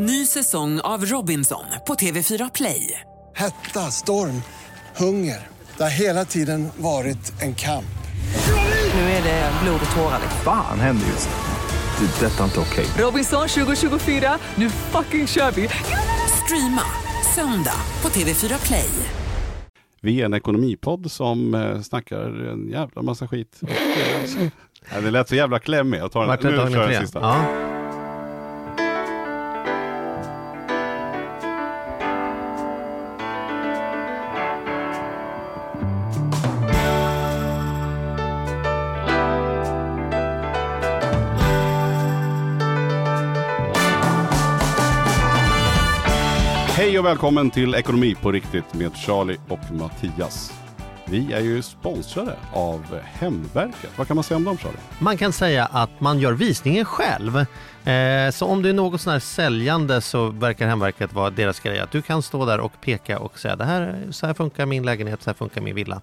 Ny säsong av Robinson på TV4 Play. Hetta, storm, hunger. Det har hela tiden varit en kamp. Nu är det blod och tårar. Fan händer just nu. Det. är Detta är inte okej. Robinson 2024, nu fucking kör vi! Streama söndag på TV4 Play. Vi är en ekonomipodd som eh, snackar en jävla massa skit. Det lät så jävla klämmig. Jag tar den. är Nu kör jag fler? sista. Ja. Hej och välkommen till Ekonomi på riktigt med Charlie och Mattias. Vi är ju sponsrade av Hemverket. Vad kan man säga om dem Charlie? Man kan säga att man gör visningen själv. Eh, så om du är något sån här säljande så verkar Hemverket vara deras grej. Att du kan stå där och peka och säga det här, så här funkar min lägenhet, så här funkar min villa.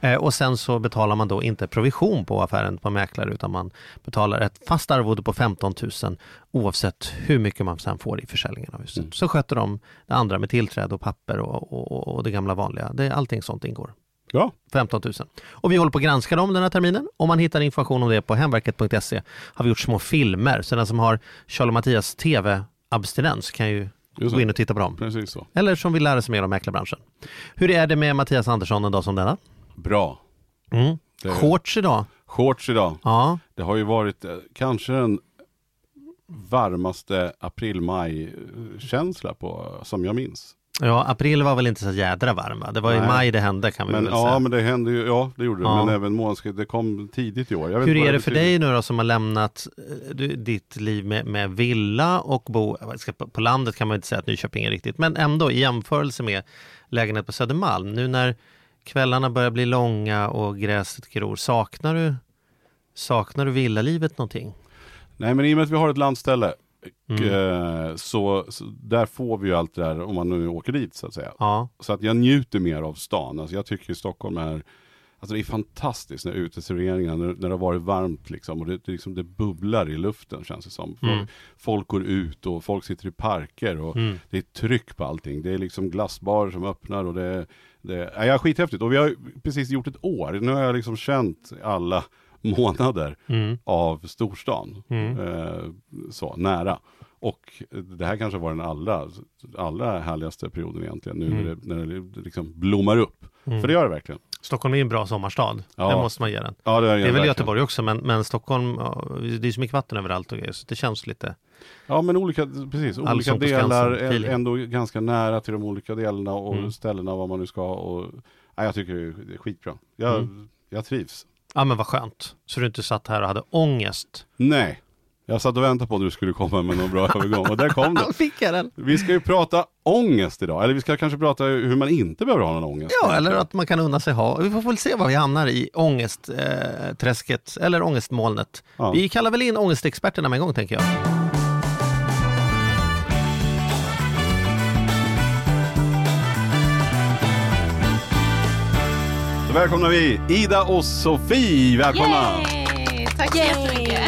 Eh, och sen så betalar man då inte provision på affären på mäklare utan man betalar ett fast arvode på 15 000 oavsett hur mycket man sen får i försäljningen av huset. Så sköter de det andra med tillträde och papper och, och, och det gamla vanliga. Det, allting sånt ingår. Ja, 15 000. Och vi håller på att granska dem den här terminen. Om man hittar information om det på hemverket.se har vi gjort små filmer. Så den som har Charlie och Mattias TV-abstinens kan ju gå in och titta på dem. precis så. Eller som vill lära sig mer om mäklarbranschen. Hur är det med Mattias Andersson en dag som denna? Bra. Mm. Det Shorts idag. shorts idag. Ja, Det har ju varit eh, kanske den varmaste april-maj-känsla på, som jag minns. Ja, april var väl inte så jädra varm va? Det var i Nej. maj det hände kan vi Men, väl ja, säga. men det hände ju, ja det gjorde det. Ja. Men även månadsskiftet, det kom tidigt i år. Hur är det för dig nu då som har lämnat eh, du, ditt liv med, med villa och bo, på landet kan man inte säga att Nyköping är riktigt, men ändå i jämförelse med lägenhet på Södermalm, nu när kvällarna börjar bli långa och gräset gror, saknar du, saknar du villalivet någonting? Nej men i och med att vi har ett landställe Mm. eh, så, så där får vi ju allt det där om man nu åker dit så att säga. Ja, Så att jag njuter mer av stan. Alltså jag tycker Stockholm är Alltså det är fantastiskt när uteserveringarna, när, när det har varit varmt liksom och det, det, liksom, det bubblar i luften känns det som. Folk, Mm. folk går ut och folk sitter i parker och mm. det är tryck på allting. Det är liksom glassbarer som öppnar och det, det är ja, skithäftigt. Och vi har precis gjort ett år. Nu har jag liksom känt alla månader Mm. av storstan. Mm. Eh, så, nära. Och det här kanske var den allra, allra härligaste perioden egentligen. Nu Mm. när, det, när det liksom blommar upp. Mm. För det gör det verkligen. Stockholm är en bra sommarstad, Ja. det måste man ge den. Ja, det, Det är väl verkligen. Göteborg också, men, men Stockholm, det är så mycket vatten överallt och grejer, så det känns lite... Ja men olika, precis, olika Allsång delar är ändå ganska nära till de olika delarna och Mm. ställena vad man nu ska. Och, ja, jag tycker det är skitbra. Jag, Mm. jag trivs. Ja men vad skönt, så du inte satt här och hade ångest. Nej, jag satt och väntade på att du skulle komma med någon bra övergång och där kom det. fick jag den! Vi ska ju prata ångest idag, eller vi ska kanske prata hur man inte behöver ha någon ångest. Ja, eller att man kan unna sig ha. Vi får väl se var vi hamnar i ångestträsket, träsket, eller ångestmolnet. Ja. Vi kallar väl in ångestexperterna med en gång tänker jag. Då välkomnar vi Ida och Sofie, välkomna! Yay! Tack så jättemycket.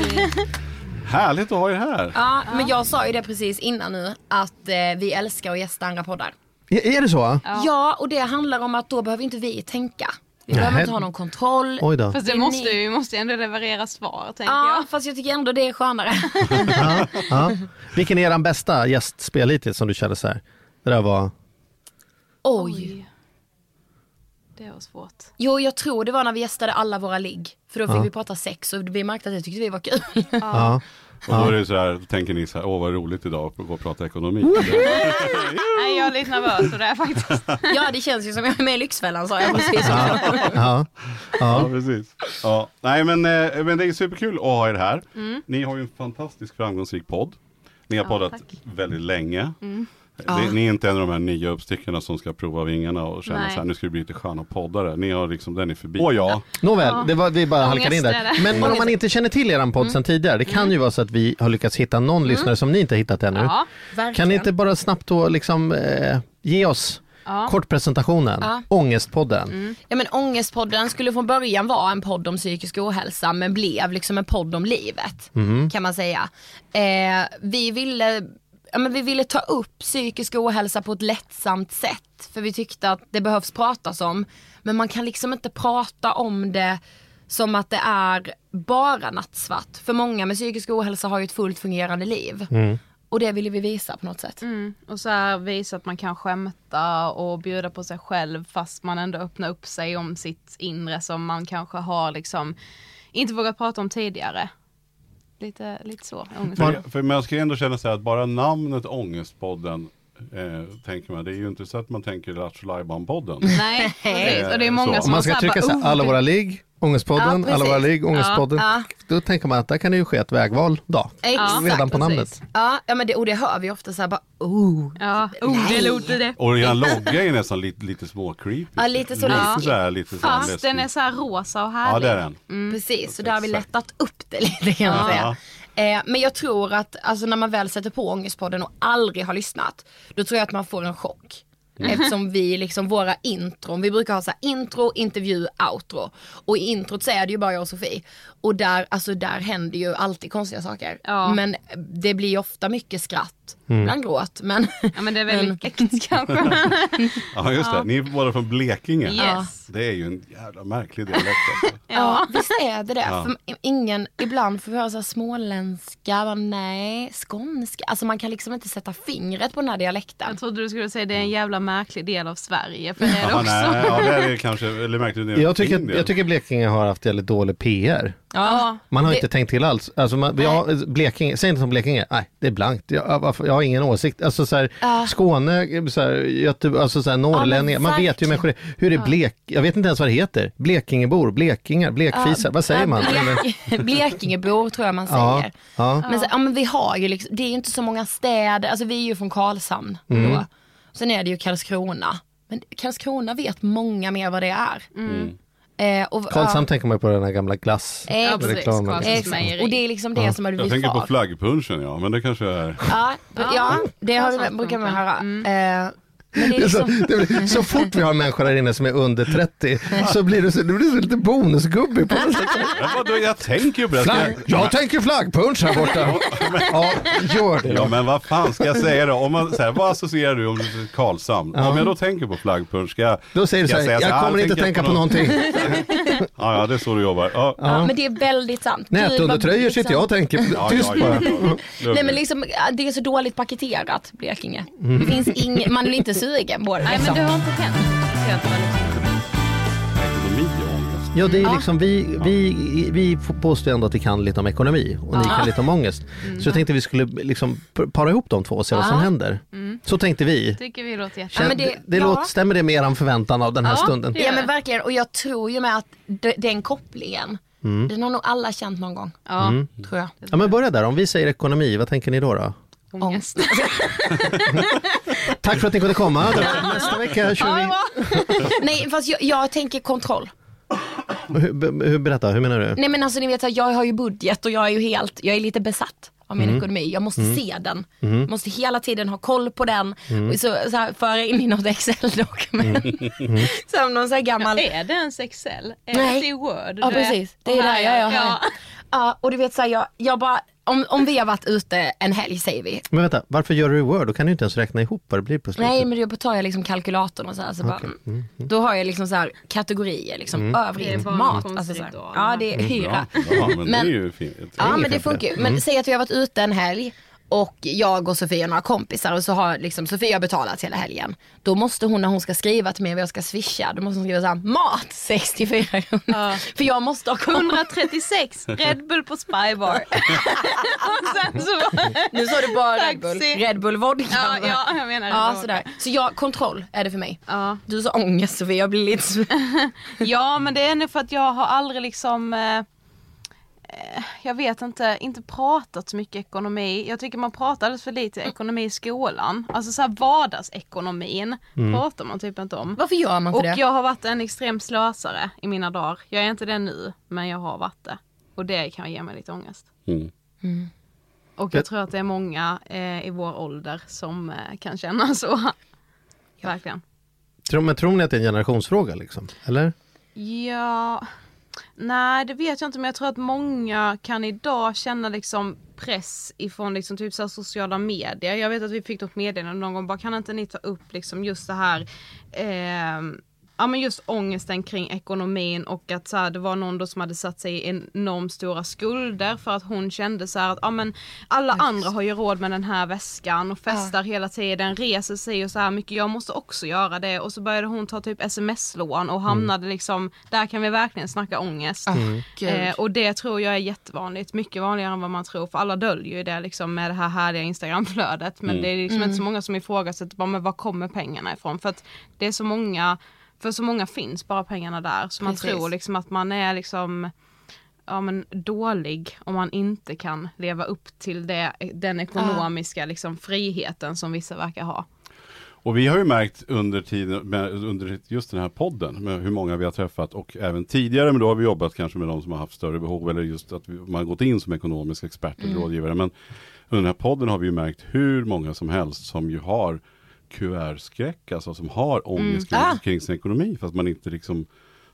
Härligt att ha er här. Ja, men jag sa ju det precis innan nu att eh, vi älskar att gästa andra poddar. Är det så? Ja. och det handlar om att då behöver inte vi tänka. Vi behöver inte ha någon kontroll. Oj då. Fast Det måste ju, vi måste ju ändå leverera svar tänker Ja, jag. fast jag tycker ändå det är skönare. Ja, ja. Vilken är er bästa gästspel hittills som du kände så här? Det där var... Oj. Det var svårt. Jo, jag tror det var när vi gästade alla våra ligg. För då fick Ja. vi prata sex och vi märkte att det tyckte vi var kul. Ja. Och då är det så här, då tänker ni så här, åh vad roligt idag att gå och prata ekonomi. Nej, jag är lite nervös för det här faktiskt. ja, det känns ju som jag är med i Lyxfällan sa jag precis. Ja. Ja. Ja, Ja. precis. Ja. Nej, men, eh, men det är superkul att ha er här. Ni har ju en fantastisk framgångsrik podd. Ni har Ja, poddat tack. väldigt länge. Ja. Det, ni är inte en av de här nya uppstickarna som ska prova vingarna och känna Nej. så här, nu ska vi bli lite sköna poddare. Ni har liksom, den är förbi. Och ja, Nåväl, det var, vi bara halkade in där. Men, om man inte känner till eran podd sedan tidigare, det kan ju vara så att vi har lyckats hitta någon lyssnare som ni inte hittat ännu. Ja, Verkligen. Kan ni inte bara snabbt då liksom eh, ge oss ja. kort presentationen, Ja. Ångestpodden. Ja men Ångestpodden skulle från början vara en podd om psykisk ohälsa men blev liksom en podd om livet Mhm. kan man säga. Eh, vi ville ja, men vi ville ta upp psykisk ohälsa på ett lättsamt sätt. För vi tyckte att det behövs pratas om. Men man kan liksom inte prata om det som att det är bara nattsvart. För många med psykisk ohälsa har ju ett fullt fungerande liv. Och det ville vi visa på något sätt. Mm. Och så här visa att man kan skämta och bjuda på sig själv fast man ändå öppnar upp sig om sitt inre som man kanske har liksom inte vågat prata om tidigare. Lite, lite så. ångest. För, man ska ändå känna sig att bara namnet Ångestpodden eh, tänker man, det är ju inte så att man tänker Lattjo podden Nej, precis. Och det är många Så. som Om man ska så trycka så här, alla "Oh, våra ligg, Ångestpodden, Ja, alla våra precis. ligg, Ångestpodden. Ja. Då tänker man att där kan det ju ske ett vägval då. Exakt. Redan på precis. namnet. Ja, ja men det, och det hör vi ofta så här bara oh. Ja, oh, det låter det. Och er logga är nästan lite, lite små creepy. Ja, lite så lite läskigt. sådär, lite sådär Fast den är så här rosa och Ja härlig. det är den. Precis, så där har vi lättat upp det lite kan man Ja. säga. Eh, men jag tror att alltså, när man väl sätter på Ångestpodden och aldrig har lyssnat, då tror jag att man får en chock. Eftersom vi liksom, våra intron, vi brukar ha så intro, intervju, outro. Och i introt så är det ju bara jag och Sofie. Och där, alltså där händer ju alltid konstiga saker. Ja. Men det blir ofta mycket skratt, ibland gråt. Men, Ja men det är väldigt äkta kanske. Ja just det, ni är båda från Blekinge. Yes. Det är ju en jävla märklig dialekt alltså. Ja, visst är det det. Ja. För ingen, ibland får vi höra så här småländska, men nej, skånska. Alltså man kan liksom inte sätta fingret på den här dialekten. Jag trodde du skulle säga det är en jävla märklig del av Sverige. För det är det Ja, också. nej, ja, det är det kanske, eller det? Jag tycker, jag tycker Blekinge har haft väldigt dålig PR. Ja. Man har Det- inte tänkt till alls. Alltså man, vi har, Blekinge, säg inte som Blekinge, nej det är blankt. Jag, jag har ingen åsikt. Alltså så här, Skåne, så här, Göteborg, alltså så här, norrlänningar, man vet ju människor, hur är Blek, jag vet inte ens vad det heter. Blekingebor, blekingar, blekfisar, vad säger man? Blek, Blekingebor tror jag man Ja, säger. ja. Men, så, ja, men vi har ju liksom, det är ju inte så många städer, alltså vi är ju från Karlshamn Mm. då. Sen är det ju Karlskrona. Men Karlskrona vet många mer vad det är. Eh, och, Karlshamn tänker man på den här gamla glass. Eh, Ja, precis. reklamen. Karlshamns Exakt. mejeri. Och det är liksom det som har Jag blivit tänker på kvar. flaggpunschen ja, men det kanske är... Ja, ja, det har, brukar man höra. Eh, så, liksom, det blir, så fort vi har människor här inne som är under 30 så blir det, så, det blir så lite bonusgubbe på något sätt. Ja, vadå, jag tänker ju på det. Flagg, jag tänker flaggpunch här borta. Ja, gör det Ja men vad fan ska jag säga då? Om man, så här, vad associerar du om du Karlshamn? Om jag då tänker på flaggpunsch, ska jag... Då säger du så här, jag här, kommer inte tänka på något- någonting. Ja, ja, det är så du jobbar. Ja. ja, men det är väldigt sant. Nätundertröjor sitter jag och tänker, Ja, tyst ja, bara. ja, ja. Nej men liksom, det är så dåligt paketerat Blekinge. Mm. Det finns ing, man är inte sugen på det. Nej Liksom. men du har inte. Ekonomi och ångest. Ja, det är liksom, vi, vi, vi påstår ändå att vi kan lite om ekonomi och ni kan lite om ångest. Så jag tänkte vi skulle liksom para ihop de två och se vad som händer. Så tänkte vi. Tycker vi låter jätte... Ja, men det, det- det ja. låter, stämmer det med er förväntan av den här Ja, stunden? Ja men verkligen och jag tror ju med att d- den kopplingen, Mm. den har nog alla känt någon gång. Ja, Tror jag. Ja men börja där, om vi säger ekonomi, vad tänker ni då? då? Ångest. Tack för att ni kunde komma. Nästa vecka kör vi. Nej fast jag, jag tänker kontroll. Hur, hur, berätta, hur menar du? Nej men alltså ni vet att jag har ju budget och jag är ju helt, jag är lite besatt av Mm. min ekonomi. Jag måste se den. Måste hela tiden ha koll på den. Mm. Och så, så här, föra in i något Excel-dokument. Mm. Som någon så här gammal Är det ens Excel? Är Nej. det i Word? Ja precis, det är där här jag är. Ja. Ja, och du vet såhär, jag, jag bara, om, om vi har varit ute en helg säger vi. Men vänta, varför gör du Word? Då kan du inte ens räkna ihop vad det blir på slutet. Nej men då tar jag liksom kalkylatorn och så här, så bara, Då har jag liksom så här kategorier, liksom är övrigt, mat. Alltså så här. Ja det är hyra. Ja, ja, men, det Men- är ju fint. Ja men det funkar ju. Men säg att vi har varit ute en helg och jag och Sofia och några kompisar och så har liksom Sofia betalat hela helgen. Då måste hon när hon ska skriva till mig vad jag ska swisha, då måste hon skriva såhär mat 64 kronor. För jag måste ha koll. 136 Red Bull på Spybar. Nu sa du bara Red Bull. Red Bull vodka. Ja, ja, jag menar. Ja, sådär. Så jag, kontroll är det för mig. Ja. Du sa ångest Sofia, jag blir lite... ja, men det är nog för att jag har aldrig liksom eh, jag vet inte, inte pratat så mycket ekonomi. Jag tycker man pratar alldeles för lite ekonomi i skolan. Alltså så här vardagsekonomin pratar man typ inte om. Varför gör man Och inte det? jag har varit en extrem slösare i mina dagar. Jag är inte det nu, men jag har varit det. Och det kan ge mig lite ångest. Mm. Och jag tror att det är många eh, i vår ålder som eh, kan känna så. Verkligen. Tror, men tror ni att det är en generationsfråga liksom? Eller? Ja, Nej det vet jag inte men jag tror att många kan idag känna liksom press ifrån liksom typ så här sociala medier. Jag vet att vi fick något meddelande någon gång, bara kan inte ni ta upp liksom just det här eh, Ja men just ångesten kring ekonomin och att så här, det var någon då som hade satt sig i enormt stora skulder för att hon kände så här att ja men alla andra har ju råd med den här väskan och festar hela tiden, reser sig och så här mycket, jag måste också göra det. Och så började hon ta typ sms-lån och hamnade liksom, där kan vi verkligen snacka ångest. Gud. Eh, och det tror jag är jättevanligt, mycket vanligare än vad man tror för alla döljer ju det liksom med det här härliga instagramflödet. Men det är liksom inte så många som ifrågasätter bara, men var kommer pengarna ifrån? För att det är så många, för så många finns bara pengarna där så man Precis. tror liksom att man är liksom ja, men dålig om man inte kan leva upp till det, den ekonomiska liksom, friheten som vissa verkar ha. Och vi har ju märkt under tiden, under just den här podden, med hur många vi har träffat och även tidigare, men då har vi jobbat kanske med de som har haft större behov eller just att man har gått in som ekonomisk expert eller rådgivare. Men under den här podden har vi ju märkt hur många som helst som ju har QR-skräck, alltså som har ångest kring, Ah. kring sin ekonomi, fast man inte liksom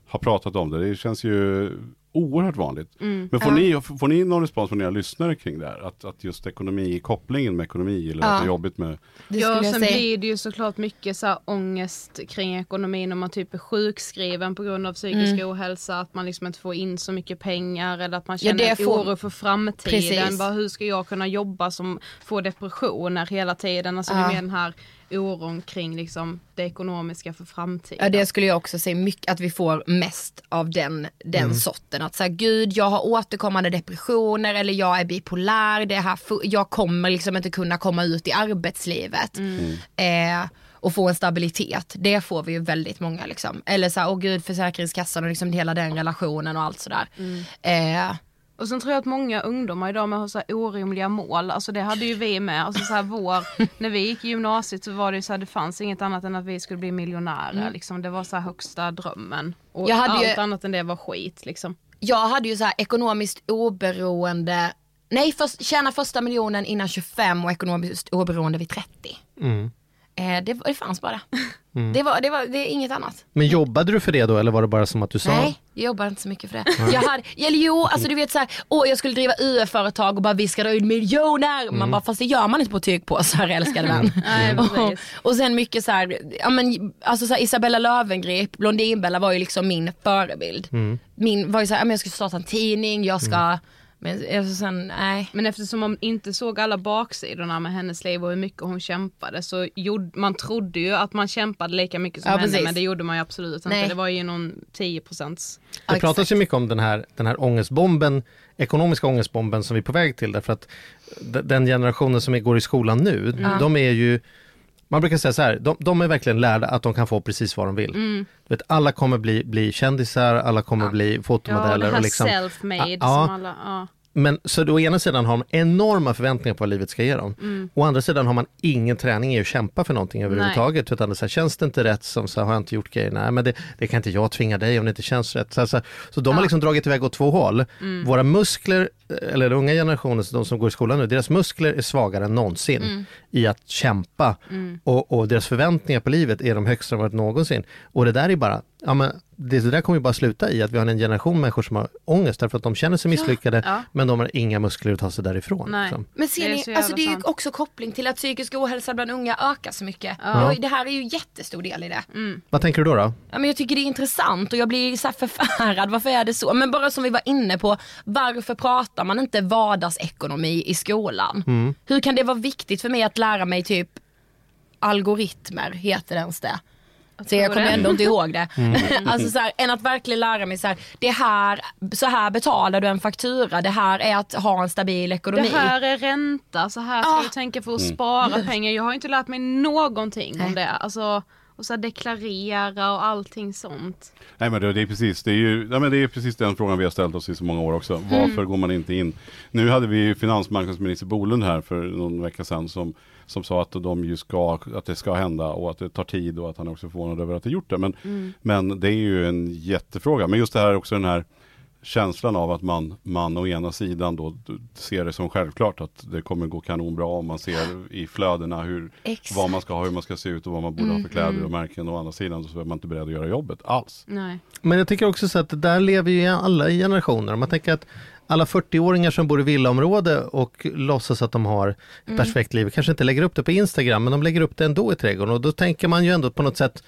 har pratat om det. Det känns ju oerhört vanligt. Men får, ni, får ni någon respons från era lyssnare kring det här? Att, att just ekonomi, kopplingen med ekonomi eller att det är jobbigt med Ja, sen säga. blir det ju såklart mycket så här ångest kring ekonomin om man typ är sjukskriven på grund av psykisk ohälsa, att man liksom inte får in så mycket pengar eller att man Mm. Ja, känner det får- oro för framtiden. Precis. Bara, hur ska jag kunna jobba som får depressioner hela tiden? Alltså det är Ja. den här oron kring liksom det ekonomiska för framtiden. Ja det skulle jag också säga mycket att vi får mest av den, den Mm. sorten. Att säga gud jag har återkommande depressioner eller jag är bipolär, det här, jag kommer liksom inte kunna komma ut i arbetslivet. Mm. Eh, och få en stabilitet. Det får vi ju väldigt många liksom. Eller så här, åh gud Försäkringskassan och liksom hela den relationen och allt sådär. Mm. Eh, Och sen tror jag att många ungdomar idag med har så här orimliga mål, alltså det hade ju vi med. Alltså så här vår, när vi gick i gymnasiet så var det ju så här, det fanns inget annat än att vi skulle bli miljonärer. Liksom. Det var så här högsta drömmen. Och Mm. Jag hade allt ju- annat än det var skit liksom. jag hade ju så här ekonomiskt oberoende, nej först, tjäna första miljonen innan 25 och ekonomiskt oberoende vid 30. Eh, det, det fanns bara. Det, var, det, var, det är inget annat. Men jobbade du för det då eller var det bara som att du sa? Nej, jag jobbar inte så mycket för det. Jag hade, eller jo, alltså du vet såhär, åh jag skulle driva UF-företag och bara vi ska dra ut miljoner. Man bara, fast det gör man inte på tygpåsar älskade vän. Nej, och, och sen mycket såhär, ja men alltså så här, Isabella Löwengrip, Blondinbella var ju liksom min förebild. Min var ju såhär, jag ska starta en tidning, jag ska, men alltså, sen, nej. Men eftersom man inte såg alla baksidorna med hennes liv och hur mycket hon kämpade så gjorde, man trodde ju att man kämpade lika mycket som Ja, henne precis. men det gjorde man ju absolut inte. Nej. Det var ju någon 10 procents. Ja, Det pratas exakt. ju mycket om den här, den här ångestbomben, ekonomiska ångestbomben som vi är på väg till därför att den generationen som går i skolan nu, de är ju man brukar säga så här, de, de är verkligen lärda att de kan få precis vad de vill. Mm. Du vet, alla kommer bli, bli kändisar, alla kommer bli Ja, det fotomodeller. här liksom, self-made Ja, som alla, ja. Men så å ena sidan har de enorma förväntningar på vad livet ska ge dem. Mm. Å andra sidan har man ingen träning i att kämpa för någonting överhuvudtaget. Utan det så här, känns det inte rätt som så här, har jag inte gjort grejer? Nej men det, det kan inte jag tvinga dig om det inte känns rätt. Så, här, så, så de har liksom dragit iväg åt två håll. Mm. Våra muskler, eller den unga generationen, de som går i skolan nu, deras muskler är svagare än någonsin Mm. i att kämpa. Och, och deras förväntningar på livet är de högsta de varit någonsin. Och det där är bara, ja men det, det där kommer ju bara sluta i att vi har en generation människor som har ångest därför att de känner sig misslyckade Ja. men de har inga muskler att ta sig därifrån. Nej. liksom. Men Det ser är ni, så alltså jävla det är också koppling till att psykisk ohälsa bland unga ökar så mycket. Ja. Och det här är ju jättestor del i det. Vad tänker du då? då? Ja, men jag tycker det är intressant och jag blir så här förfärad. Varför är det så? Men bara som vi var inne på, varför pratar man inte vardagsekonomi i skolan? Hur kan det vara viktigt för mig att lära mig typ algoritmer, heter det ens det? Så jag kommer ändå inte ihåg det. alltså så här, än att verkligen lära mig så här, det här, så här betalar du en faktura, det här är att ha en stabil ekonomi. Det här är ränta, så här ska Ah. jag tänka för att spara pengar. Jag har inte lärt mig någonting Nej. om det. Alltså, och så deklarera och allting sånt. Nej men det, det är precis, det är ju, ja, men det är precis den frågan vi har ställt oss i så många år också. Varför går man inte in? Nu hade vi ju finansmarknadsminister Bolund här för någon vecka sedan som, som sa att de ju ska, att det ska hända och att det tar tid och att han är också förvånad över att det gjort det. Men, men det är ju en jättefråga. Men just det här också den här känslan av att man, man å ena sidan då ser det som självklart att det kommer gå kanonbra om man ser i flödena hur, Exakt. vad man ska ha, hur man ska se ut och vad man borde ha för kläder och märken. Å andra sidan så är man inte beredd att göra jobbet alls. Nej. Men jag tycker också så att det där lever ju alla i generationer. Man tänker att alla 40-åringar som bor i villaområde och låtsas att de har ett perfekt liv, kanske inte lägger upp det på Instagram, men de lägger upp det ändå i trädgården. Och då tänker man ju ändå på något sätt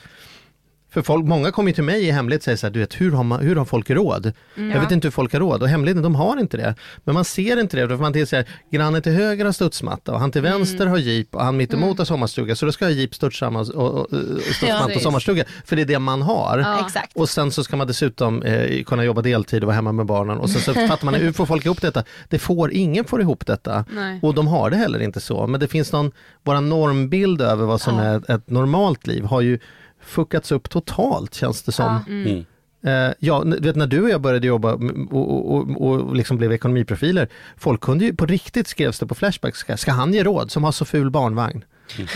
för folk, många kommer till mig i hemlighet och säger så här, du vet, hur har, man, hur har folk råd? Jag vet inte hur folk har råd och hemligheten, de har inte det. Men man ser inte det, för man tänker så här, grannen till höger har studsmatta och han till vänster har jeep och han mitt emot har sommarstuga, så då ska jag jeep, studssamma och, och, och, studsmatta och precis. sommarstuga, för det är det man har. Exakt. Och sen så ska man dessutom eh, kunna jobba deltid och vara hemma med barnen och sen så fattar man hur får folk ihop detta? Det får, ingen får ihop detta. Nej. Och de har det heller inte så. Men det finns någon, våra normbild över vad som är ett normalt liv har ju fuckats upp totalt känns det som. Mm. Eh, ja, du vet när du och jag började jobba och, och, och, och liksom blev ekonomiprofiler, folk kunde ju på riktigt skrevs det på Flashback, ska, ska han ge råd som har så ful barnvagn?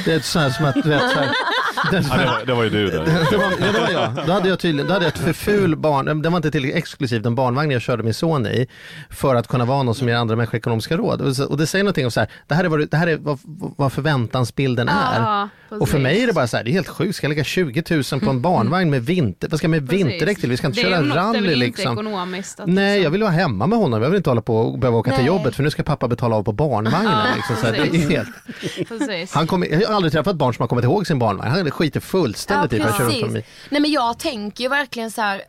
Det är så här som att, du vet, så här, det, Ja, det, var, det var ju du där. det var, ja, det var jag. Då hade jag tydligen, då hade jag ett för ful barn, den var inte tillräckligt exklusiv, den barnvagn jag körde min son i, för att kunna vara någon som ger andra människor ekonomiska råd. Och, och det säger någonting om så här, det här är vad, det här är vad, vad förväntansbilden är. Ja, och för mig är det bara så här, det är helt sjukt, ska jag lägga 20 000 på en barnvagn med vinter, vad ska jag med vinterdäck till? Vi ska inte det köra rally liksom. ekonomiskt. Att Nej, liksom- jag vill vara hemma med honom. Jag vill inte hålla på och behöva åka till Nej. jobbet för nu ska pappa betala av på barnvagnen. Ja, liksom. så här, det är helt, Precis. han kommer, jag har aldrig träffat barn som har kommit ihåg sin barnvagn. Han skiter fullständigt i vad jag kör. Nej men jag tänker ju verkligen så här.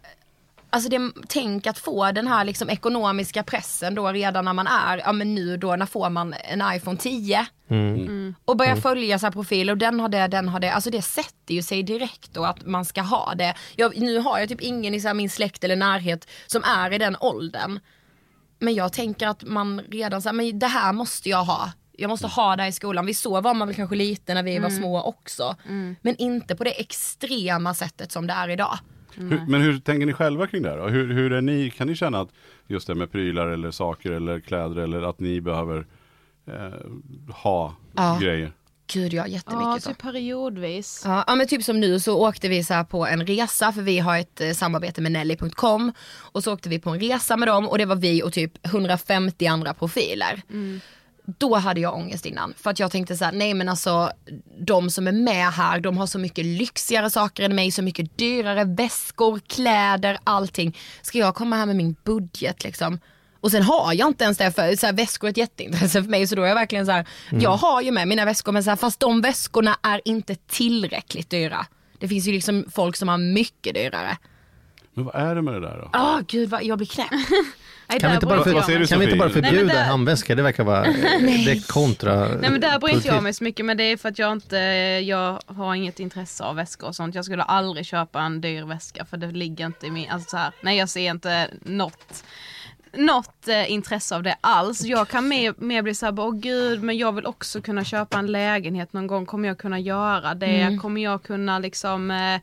Alltså det, tänk att få den här liksom ekonomiska pressen då redan när man är, ja men nu då när får man en iPhone 10. Mm. Och börja följa så här profiler och den har det, den har det. Alltså det sätter ju sig direkt då att man ska ha det. Jag, nu har jag typ ingen i så här min släkt eller närhet som är i den åldern. Men jag tänker att man redan så här, men det här måste jag ha. Jag måste ha det här i skolan. Vi så var man väl kanske lite när vi var små också. Men inte på det extrema sättet som det är idag. Hur, men hur tänker ni själva kring det här? Hur, hur är ni, kan ni känna att just det med prylar eller saker eller kläder eller att ni behöver eh, ha Ja. grejer? Gud jag har jättemycket Ja, så. typ periodvis. Ja, ja men typ som nu så åkte vi så här på en resa för vi har ett eh, samarbete med Nelly.com och så åkte vi på en resa med dem och det var vi och typ 150 andra profiler. Då hade jag ångest innan för att jag tänkte så här, nej men alltså de som är med här de har så mycket lyxigare saker än mig, så mycket dyrare väskor, kläder, allting. Ska jag komma här med min budget liksom? Och sen har jag inte ens det för så här, väskor är ett jätteintresse för mig så då är jag verkligen så här, jag har ju med mina väskor men så här, fast de väskorna är inte tillräckligt dyra. Det finns ju liksom folk som har mycket dyrare. Men vad är det med det där då? Åh gud vad jag blir knäpp. Kan vi där inte bara, du, kan vi inte bara Sofie? Nej, men förbjuda det-? Det verkar vara direkt kontra. Nej men där bryr inte jag mig så mycket men det är för att jag inte, jag har inget intresse av väskor och sånt. Jag skulle aldrig köpa en dyr väska för det ligger inte i min, alltså så här, nej jag ser inte något något eh, intresse av det alls. Jag kan mer, mer bli såhär, åh gud men jag vill också kunna köpa en lägenhet någon gång. Kommer jag kunna göra det? Kommer jag kunna liksom eh,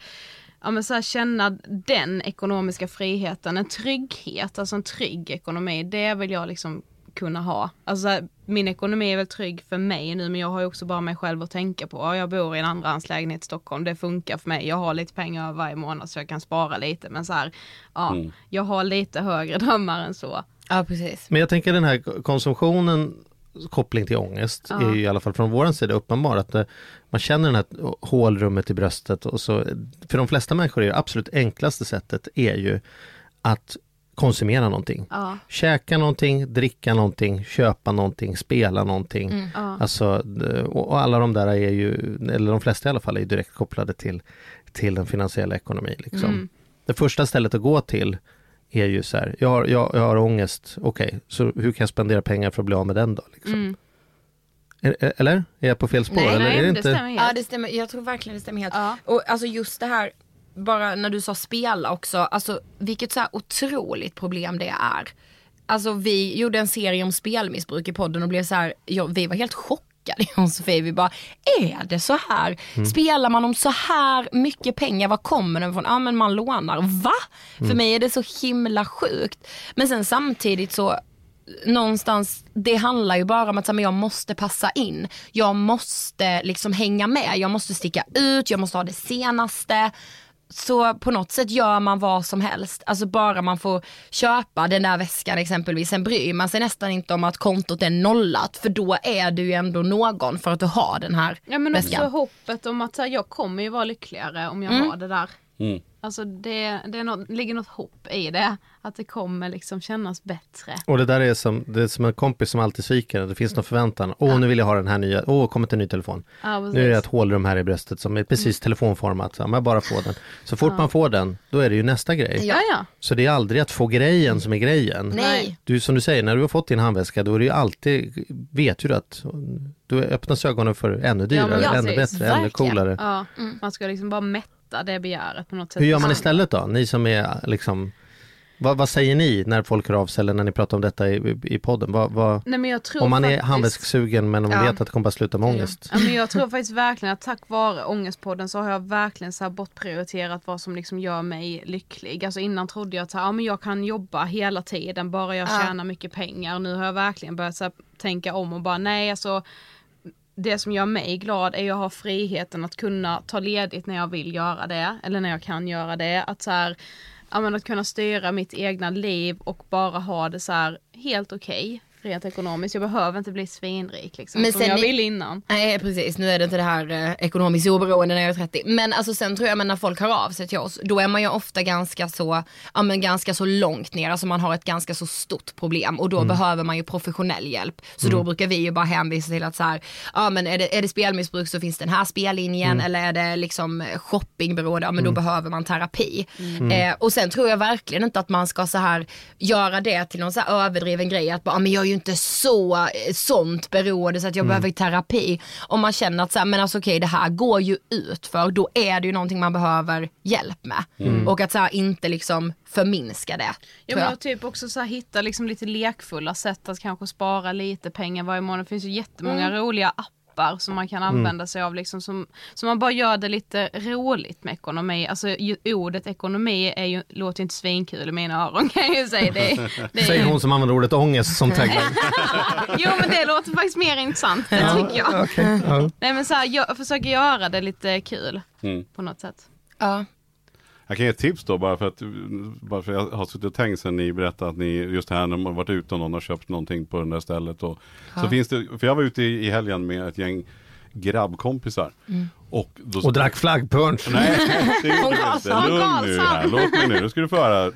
ja, men så här, känna den ekonomiska friheten, en trygghet, alltså en trygg ekonomi. Det vill jag liksom kunna ha. Alltså här, min ekonomi är väl trygg för mig nu men jag har ju också bara mig själv att tänka på. Ja, Jag bor i en andrahandslägenhet i Stockholm, det funkar för mig. Jag har lite pengar varje månad så jag kan spara lite men så här, ja, jag har lite högre drömmar än så. Ja precis. Men jag tänker den här konsumtionen koppling till ångest Ja. är ju i alla fall från vår sida uppenbar att eh, man känner det här hålrummet i bröstet och så för de flesta människor är det absolut enklaste sättet är ju att konsumera någonting. Ja. Käka någonting, dricka någonting, köpa någonting, spela någonting. Ja. Alltså, och alla de där är ju, eller de flesta i alla fall, är ju direkt kopplade till, till den finansiella ekonomin. Liksom. Mm. Det första stället att gå till är ju så här, jag har, jag, jag har ångest, okej, så hur kan jag spendera pengar för att bli av med den då? Liksom? Mm. Eller? Är jag på fel spår? Nej, eller Nej, är det det inte? stämmer helt. Ja det stämmer, jag tror verkligen det stämmer helt. Ja. Och alltså just det här, bara när du sa spela också, alltså vilket så här otroligt problem det är. Alltså vi gjorde en serie om spelmissbruk i podden och blev så här, ja, vi var helt chockade jag och Sofie. Vi bara, är det så här? Spelar man om så här mycket pengar, var kommer den ifrån? Ja men man lånar, va? För mig är det så himla sjukt. Men sen samtidigt så någonstans, det handlar ju bara om att här, jag måste passa in. Jag måste liksom hänga med, jag måste sticka ut, jag måste ha det senaste. Så på något sätt gör man vad som helst. Alltså bara man får köpa den där väskan exempelvis. Sen bryr man sig nästan inte om att kontot är nollat. För då är du ju ändå någon för att du har den här Ja men också väskan. hoppet om att här, jag kommer ju vara lyckligare om jag Mm. har det där. Mm. Alltså det, det är något, ligger något hopp i det. Att det kommer liksom kännas bättre. Och det där är som, det är som en kompis som alltid sviker. Det finns någon förväntan. Åh, nu vill jag ha den här nya. Åh, kommer en ny telefon. Ja. Nu är det ett hålrum här i bröstet som är precis telefonformat. Ja, men bara få den. Så fort man får den, då är det ju nästa grej. Ja ja. Så det är aldrig att få grejen som är grejen. Nej. Du, som du säger, när du har fått din handväska, då är det ju alltid, vet ju du att då öppnas ögonen för ännu dyrare, ja, ännu precis. bättre, ännu Verkligen. coolare. ja. Man ska liksom bara mätta det begäret på något sätt. Hur gör man istället då? Ni som är liksom, vad, vad säger ni när folk hör av sig eller när ni pratar om detta i, i, podden? Vad, vad, Nej, men jag tror om man är faktiskt- handväsksugen men om man Ja. vet att det kommer bara sluta med ångest. Ja, men jag tror faktiskt verkligen att tack vare Ångestpodden så har jag verkligen så här bortprioriterat vad som liksom gör mig lycklig. Alltså innan trodde jag att ja, men jag kan jobba hela tiden bara jag Ja. tjänar mycket pengar. Nu har jag verkligen börjat så här, tänka om och bara nej alltså det som gör mig glad är att att ha friheten att kunna ta ledigt när jag vill göra det eller när jag kan göra det. Att så här, ja, men att kunna styra mitt egna liv och bara ha det så här helt okej rent ekonomiskt. Jag behöver inte bli svinrik liksom Men som sen jag ni- ville innan. Nej precis, nu är det inte det här eh, ekonomiskt oberoende när jag är 30. Men alltså sen tror jag men när folk hör av sig till oss, då är man ju ofta ganska så, ja men ganska så långt ner, alltså man har ett ganska så stort problem och då behöver man ju professionell hjälp. Så då brukar vi ju bara hänvisa till att så här, ja men är det, är det spelmissbruk så finns den här spellinjen eller är det liksom shoppingberoende, ja men då behöver man terapi. Eh, och sen tror jag verkligen inte att man ska så här göra det till någon så här överdriven grej att bara, "Ja, men jag är ju inte så, eh, sånt beroende så att jag behöver terapi. Om man känner att så här, men alltså okej det här går ju ut för då är det ju någonting man behöver hjälp med. Och att så här, inte liksom förminska det. Ja, men jag. jag typ också så här, hitta liksom lite lekfulla sätt att kanske spara lite pengar varje månad. Det finns ju jättemånga Mm. roliga appar som man kan använda sig av liksom som, som man bara gör det lite roligt med ekonomi. Alltså ju, ordet ekonomi är ju, låter ju inte svinkul i mina öron kan jag ju säga. Det, det är- Säger hon som använder ordet ångest som tagline. Jo men det låter faktiskt mer intressant, det tycker jag. Okej, ja. Nej men så här, jag försöker göra det lite kul Mm. på något sätt. Ja. Jag kan ge ett tips då bara för att, bara för jag har suttit och tänkt sen ni berättade att ni just här när man varit ute och någon har köpt någonting på det där stället. Och, Så finns det, för jag var ute i, i helgen med ett gäng grabbkompisar. Och, då, Och drack flaggpunch. Nej, det gjorde vi Karlsson, inte. Lugn nu här, låt mig nu, nu ska du få höra.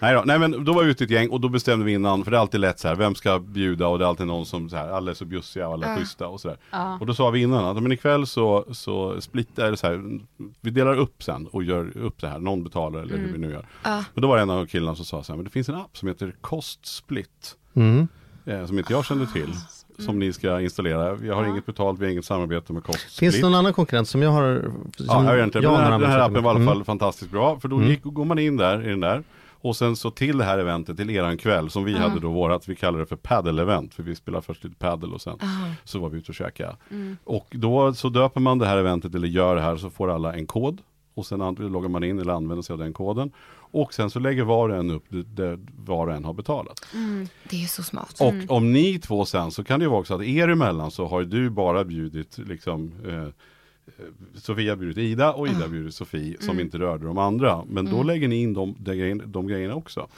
Nej, då. Nej men då var vi ute i ett gäng och då bestämde vi innan, för det är alltid lätt så här, vem ska bjuda och det är alltid någon som så här, alla är så bjussiga och alla är schyssta och sådär. Och då sa vi innan att men ikväll så, så splittar, eller så här, vi delar upp sen och gör upp det här, någon betalar eller hur vi nu gör. Men då var det en av killarna som sa så här, men det finns en app som heter Kostsplit. Mm. Eh, som inte jag kände till. Som ni ska installera. Jag har inget betalt, vi har inget samarbete med Kostsplit. Finns det någon annan konkurrent som jag har? Som Ja, jag vet inte. Har den, här, den här appen var i alla Mm. fall fantastiskt bra. För då gick, går man in där i den där. Och sen så till det här eventet, till eran kväll som vi hade då vårat, vi kallar det för paddle-event. För vi spelar först lite paddle och sen så var vi ute och käkade. Och då så döper man det här eventet eller gör det här så får alla en kod. Och sen loggar man in eller använder sig av den koden. Och sen så lägger var och en upp det, var och en har betalat. Det är så smart. Och om ni två sen så kan det ju vara också att er emellan så har du bara bjudit liksom eh, Sofia bjudit Ida och Ida har bjudit Sofie som inte rörde de andra. Men då lägger ni in de, de, grejerna, de grejerna också.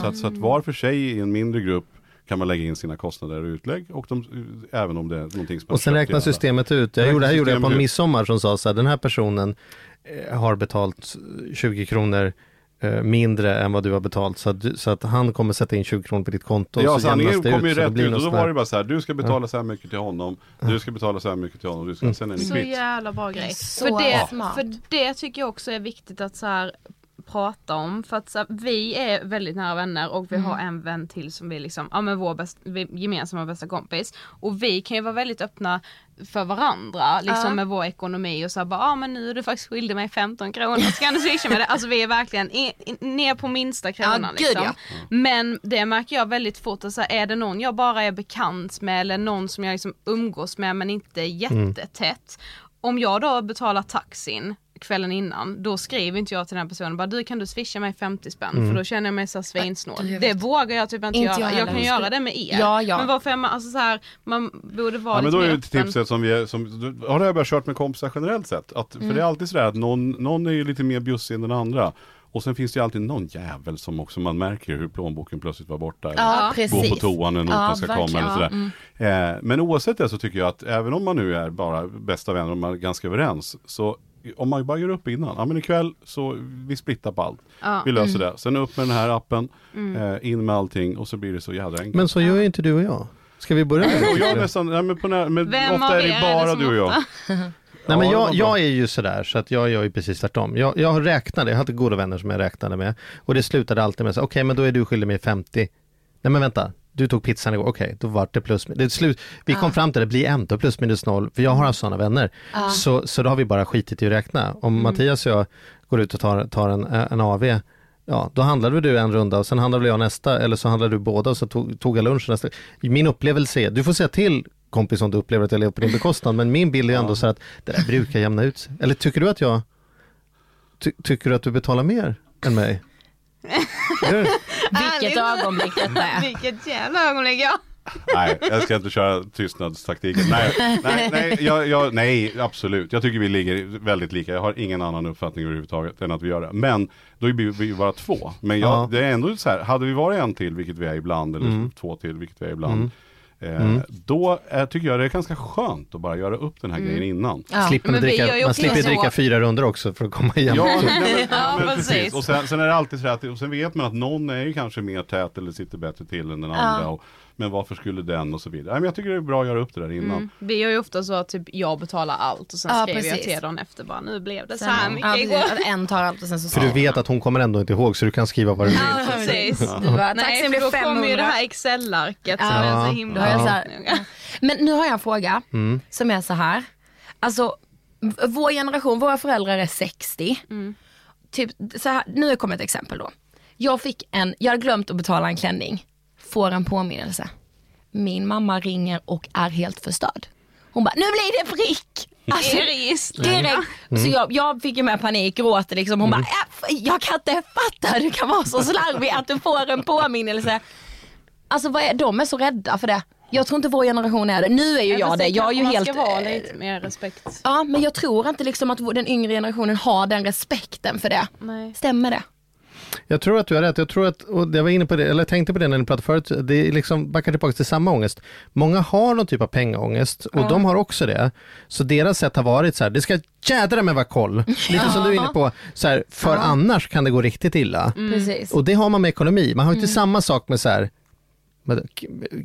Så, att, så att var för sig i en mindre grupp kan man lägga in sina kostnader och utlägg och de, även om det är någonting som man Och sen räknar systemet ut. Jag gjorde, det här gjorde jag på en midsommar som sa så här, den här personen eh, har betalt 20 kronor eh, mindre än vad du har betalt så att, du, så att han kommer sätta in 20 kronor på ditt konto Ja, så sanningen det kom ju så rätt blir ut och då var det bara så här, du ska betala så här mycket till honom, du ska betala så här mycket till honom, du ska, sen är ni Så kvitt. jävla bra grej. Så För det, smart. för det tycker jag också är viktigt att så här prata om. För att så vi är väldigt nära vänner och vi har en vän till som vi liksom, ja men vår bäst, vi, gemensamma bästa kompis. Och vi kan ju vara väldigt öppna för varandra liksom Ja. med vår ekonomi och så här bara, ja men nu är du faktiskt skyldig mig 15 kronor, ska du swisha med det? Alltså vi är verkligen i, i, ner på minsta kronan gud, liksom. ja. Men det märker jag väldigt fort, att så här, är det någon jag bara är bekant med eller någon som jag liksom umgås med men inte jättetätt. Om jag då betalar taxin kvällen innan, då skriver inte jag till den här personen bara du kan du swisha mig 50 spänn Mm. för då känner jag mig så svinsnål. Jag Det vågar jag typ inte, Inte jag göra. Jag, heller. kan Jag göra det med er. Ja, ja. Men varför är man, alltså så här, man borde vara Ja, men då är det ett tipset som vi är, som, har jag börjat kört med kompisar generellt sett. Att, Mm. För det är alltid sådär att någon, någon är ju lite mer bjussig än den andra. Och sen finns det ju alltid någon jävel som också man märker hur plånboken plötsligt var borta. eller Ja, Gå precis. på toan när notan Ja, ska komma eller sådär. Eh, men oavsett det så tycker jag att även om man nu är bara bästa vänner och man är ganska överens. Så om man bara gör upp innan, ja men ikväll så vi splittar på allt. Ja. Vi löser det. Sen upp med den här appen, eh, in med allting och så blir det så jädra enkelt. Men så gör ju inte du och jag. Ska vi börja med och jag är det? nästan, nej, men på när, men Vem ofta är det er är bara det du och jag. Nej, men det jag, jag är ju sådär så att jag gör ju precis tvärtom. Jag, jag räknade, jag hade goda vänner som jag räknade med och det slutade alltid med så okej men då är du skyldig mig 50. Nej men vänta, du tog pizzan igår, okej då var det plus, det slut. Vi kom fram till det, det blir ändå plus minus noll, för jag har haft sådana vänner. Så, så då har vi bara skitit i att räkna. Om Mattias och jag går ut och tar, tar en, en AV, ja då handlade du en runda och sen handlade jag nästa, eller så handlade du båda och så tog, tog jag lunch nästa. Min upplevelse är, du får säga till kompis om du upplever att jag lever på din bekostnad, men min bild är ändå så att det där brukar jämna ut sig. Eller tycker du att jag, ty, tycker du att du betalar mer än mig? Vilket ögonblick detta är. Vilket jävla ögonblick ja. Nej, jag ska inte köra tystnadstaktiken. Nej, nej, nej, jag, jag, nej, absolut. Jag tycker vi ligger väldigt lika. Jag har ingen annan uppfattning överhuvudtaget än att vi gör det. Men då är vi vi ju bara två. Men jag, Ja. det är ändå så här, hade vi varit en till, vilket vi är ibland, eller två till, vilket vi är ibland. Eh, Då eh, tycker jag det är ganska skönt att bara göra upp den här grejen innan. Ja. Slipper man dricka, man slipper så. dricka fyra runder också för att komma igen. Ja, men, Ja, men precis. Och sen, sen är det alltid så här att, och sen vet man att någon är ju kanske mer tät eller sitter bättre till än den andra. Och, men varför skulle den och så vidare. Nej, men jag tycker det är bra att göra upp det där innan. Mm. Vi gör ju ofta så att typ jag betalar allt och sen Ja, skriver jag precis. till dagen efter bara nu blev det så här mycket ja, igår. Att en tar allt och sen så För du vet att hon kommer ändå inte ihåg så du kan skriva vad du vill. Ja, precis. Du bara, Nej, för blev då kommer ju 500. det här Excel-arket som Ja. är så Ja. Då himla har jag så Ja. här, men nu har jag en fråga som är så här. Alltså, vår generation, våra föräldrar är 60. Typ, så här, nu kommer ett exempel då. Jag fick en, jag hade glömt att betala en klänning. Får en påminnelse. Min mamma ringer och är helt förstörd. Hon bara, nu blir det prick! Alltså, direkt. Så jag, jag fick ju med panik, gråter liksom. Hon bara, "Äh, f- jag kan inte fatta hur du kan vara så slarvig att du får en påminnelse. Alltså vad är, de är så rädda för det. Jag tror inte vår generation är det. Nu är ju jag det. Jag är ju man helt... ska vara lite mer respekt. Ja men jag tror inte liksom att den yngre generationen har den respekten för det. Nej. Stämmer det? Jag tror att du har rätt. Jag tror att, och jag var inne på det, eller jag tänkte på det när ni pratade förut, det är liksom backar tillbaka till samma ångest. Många har någon typ av pengaångest och de har också det. Så deras sätt har varit så här, det ska jädra med vara koll. Lite som du är inne på, så här, för annars kan det gå riktigt illa. Precis. Och det har man med ekonomi. Man har inte samma sak med så här, med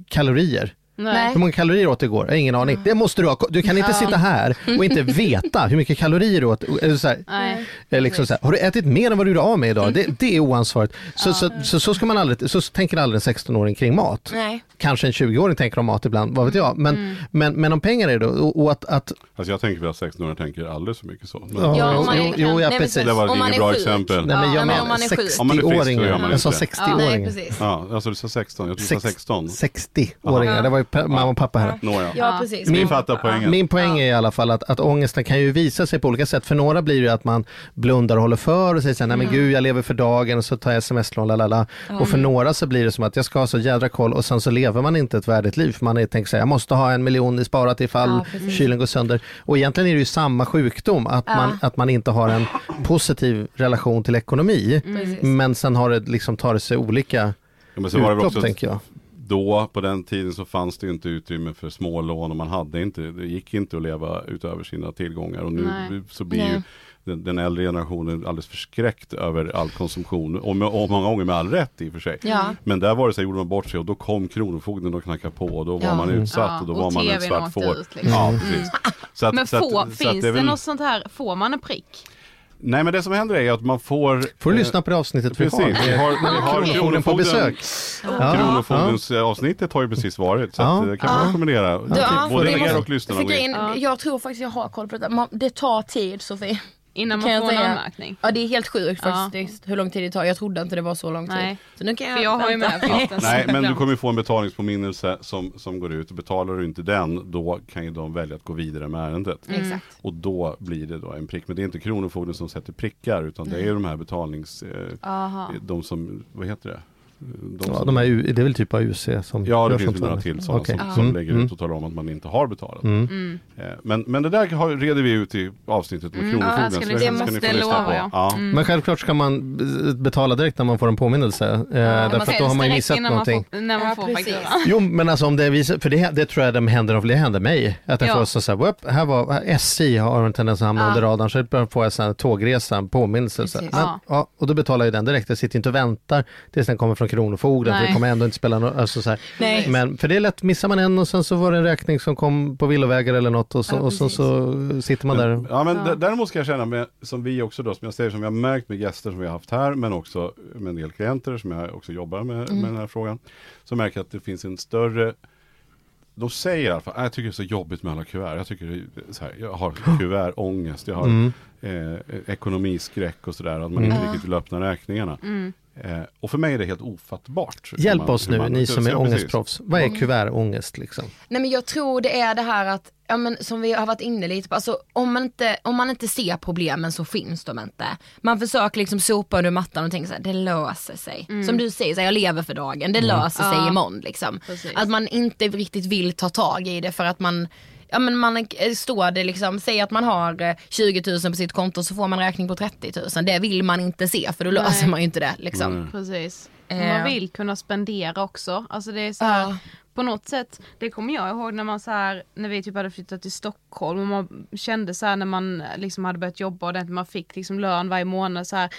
kalorier. Nej. Hur många kalorier åt igår? Jag har ingen aning. Det måste du ha. Du kan inte sitta här och inte veta hur mycket kalorier du åt. Eller så här, Nej. Eh, Liksom så här, har du ätit mer än vad du gjorde av med idag? Det, det är oansvarigt. Så, så, så, så, ska man aldrig, så tänker aldrig en 16-åring kring mat. Nej. Kanske en 20-åring tänker om mat ibland, vad vet jag. Men, men, men om pengar är det då, och, och att, att Alltså jag tänker väl att 16-åringar tänker alldeles för mycket så. Men, Ja, Ja, om man jo, är- jo, ja, nej, precis. Det var Om man inget är bra sjuk. exempel. nej, men Ja, jag men om man är sjuk. Om man är frisk, så gör 60-åringar. man Jag sa inte. 60-åringar. Nej precis. Ja, alltså du sa 16, jag tror du sa 16. 60-åringar, det var ju mamma och pappa här. Nåja. Ja precis. Fattar poängen. Min poäng är i alla fall att, att ångesten kan ju visa sig på olika sätt. För några blir det att man blundar och håller för och säger så här, nej men gud jag lever för dagen och så tar jag sms-lån, lalala. Och för några så blir det som att jag ska ha så jädra koll och sen så lever man inte ett värdigt liv. För man är tänkt sig, jag måste ha en miljon i sparat ifall Ja, kylen går sönder. Och egentligen är det ju samma sjukdom, att, man, att man inte har en positiv relation till ekonomi. Precis. Men sen har det liksom, tar det sig olika Ja, men så var det väl utlopp också tänker jag. Då på den tiden så fanns det inte utrymme för smålån och man hade inte, det gick inte att leva utöver sina tillgångar och nu Nej. så blir Nej. ju den, den äldre generationen alldeles förskräckt över all konsumtion och, med, och många gånger med all rätt i och för sig. Ja. Men där var det så här, gjorde man bort sig och då kom Kronofogden och knackade på och då var Ja. man utsatt Ja, och då och var man ett svart får. ut, liksom. Ja, precis. Så att, Men att- få, att finns är det väl- något sånt här, får man en prick? Nej men det som händer är att man får Får du eh, lyssna på det avsnittet vi Precis, har. vi har, vi har Kronofogden på besök. Ja. Kronofogdens eh, avsnittet har ju precis varit så Ja. att, det kan man rekommendera. Ja, Både det er och lyssnarna. in. grejen, Jag tror faktiskt jag har koll på det. Man- Det tar tid Sofie. Innan Kan man får en anmärkning. Ja det är helt sjukt Ja. faktiskt hur lång tid det tar. Jag trodde inte det var så lång tid. Nej. Så nu kan jag, För jag har ju med en Nej, men du kommer ju få en betalningspåminnelse som, som går ut. Betalar du inte den, då kan ju de välja att gå vidare med ärendet. Exakt. Och då blir det då en prick. Men det är inte Kronofogden som sätter prickar, utan det är ju de här betalnings... Eh, Aha. de som, vad heter det? De Ja, de är, det är väl typ av UC som Ja, det finns några till sådana Okej. som, Ja. som Mm, lägger mm. ut och talar om att man inte har betalat. Mm. Mm. Eh, Men, men det där har, reder vi ut i avsnittet med Mm, Kronofogden. ja, det det måste lyssna lova på. jag. Ja. Mm. Men självklart ska man betala direkt när man får en påminnelse. Eh, därför att då har man ju missat innan någonting. Man får, när man Ja, får. Jo men alltså om det visar, för det, det tror jag det händer, det händer mig. Att jag Ja. får så, så här, här var SJ har en tendens att hamna Ja. under radarn så jag får jag så här tågresa, en påminnelse. Så, här. Precis. men, Ja. ja. och då betalar jag den direkt, jag sitter inte och väntar tills den kommer från Kronofogden för Nej. det kommer ändå inte spela någon alltså, så här. Nej. Men för det är lätt, missar man en och sen så var det en räkning som kom på villovägar eller något och så, Ja, och så, precis. så sitter man där. Men, ja, men Ja. däremot ska jag känna, med, som vi också då, som jag säger, som jag har märkt med gäster som vi har haft här, men också med en del klienter som jag också jobbar med, Mm. med den här frågan, så märker jag att det finns en större de säger i alla fall, "Ah, jag tycker det är så jobbigt med alla kuvert. Jag tycker så här, jag har kuvertångest, jag har Mm. eh, ekonomiskräck och sådär, att man inte Mm. riktigt vill öppna räkningarna. Mm. Eh, och för mig är det helt ofattbart. Hjälp man- oss nu, man- ni som är ångestproffs. Vad är kuvertångest liksom? Nej men jag tror det är det här att, ja men som vi har varit inne lite på, alltså om man inte, om man inte ser problemen så finns de inte. Man försöker liksom sopa under mattan och tänka så här, det löser sig. Som du säger, så här, jag lever för dagen, det löser sig Ja. imorgon liksom. Precis. Att man inte riktigt vill ta tag i det för att man Ja men man eh, står det liksom, säg att man har eh, 20 000 på sitt konto så får man räkning på 30 000. Det vill man inte se för då Nej. löser man ju inte det liksom. Nej. Precis. Eh. Man vill kunna spendera också. Alltså det är så här, Ja. på något sätt, det kommer jag ihåg när man så här, när vi typ hade flyttat till Stockholm och man kände så här när man liksom hade börjat jobba ordentligt, man fick liksom lön varje månad så här.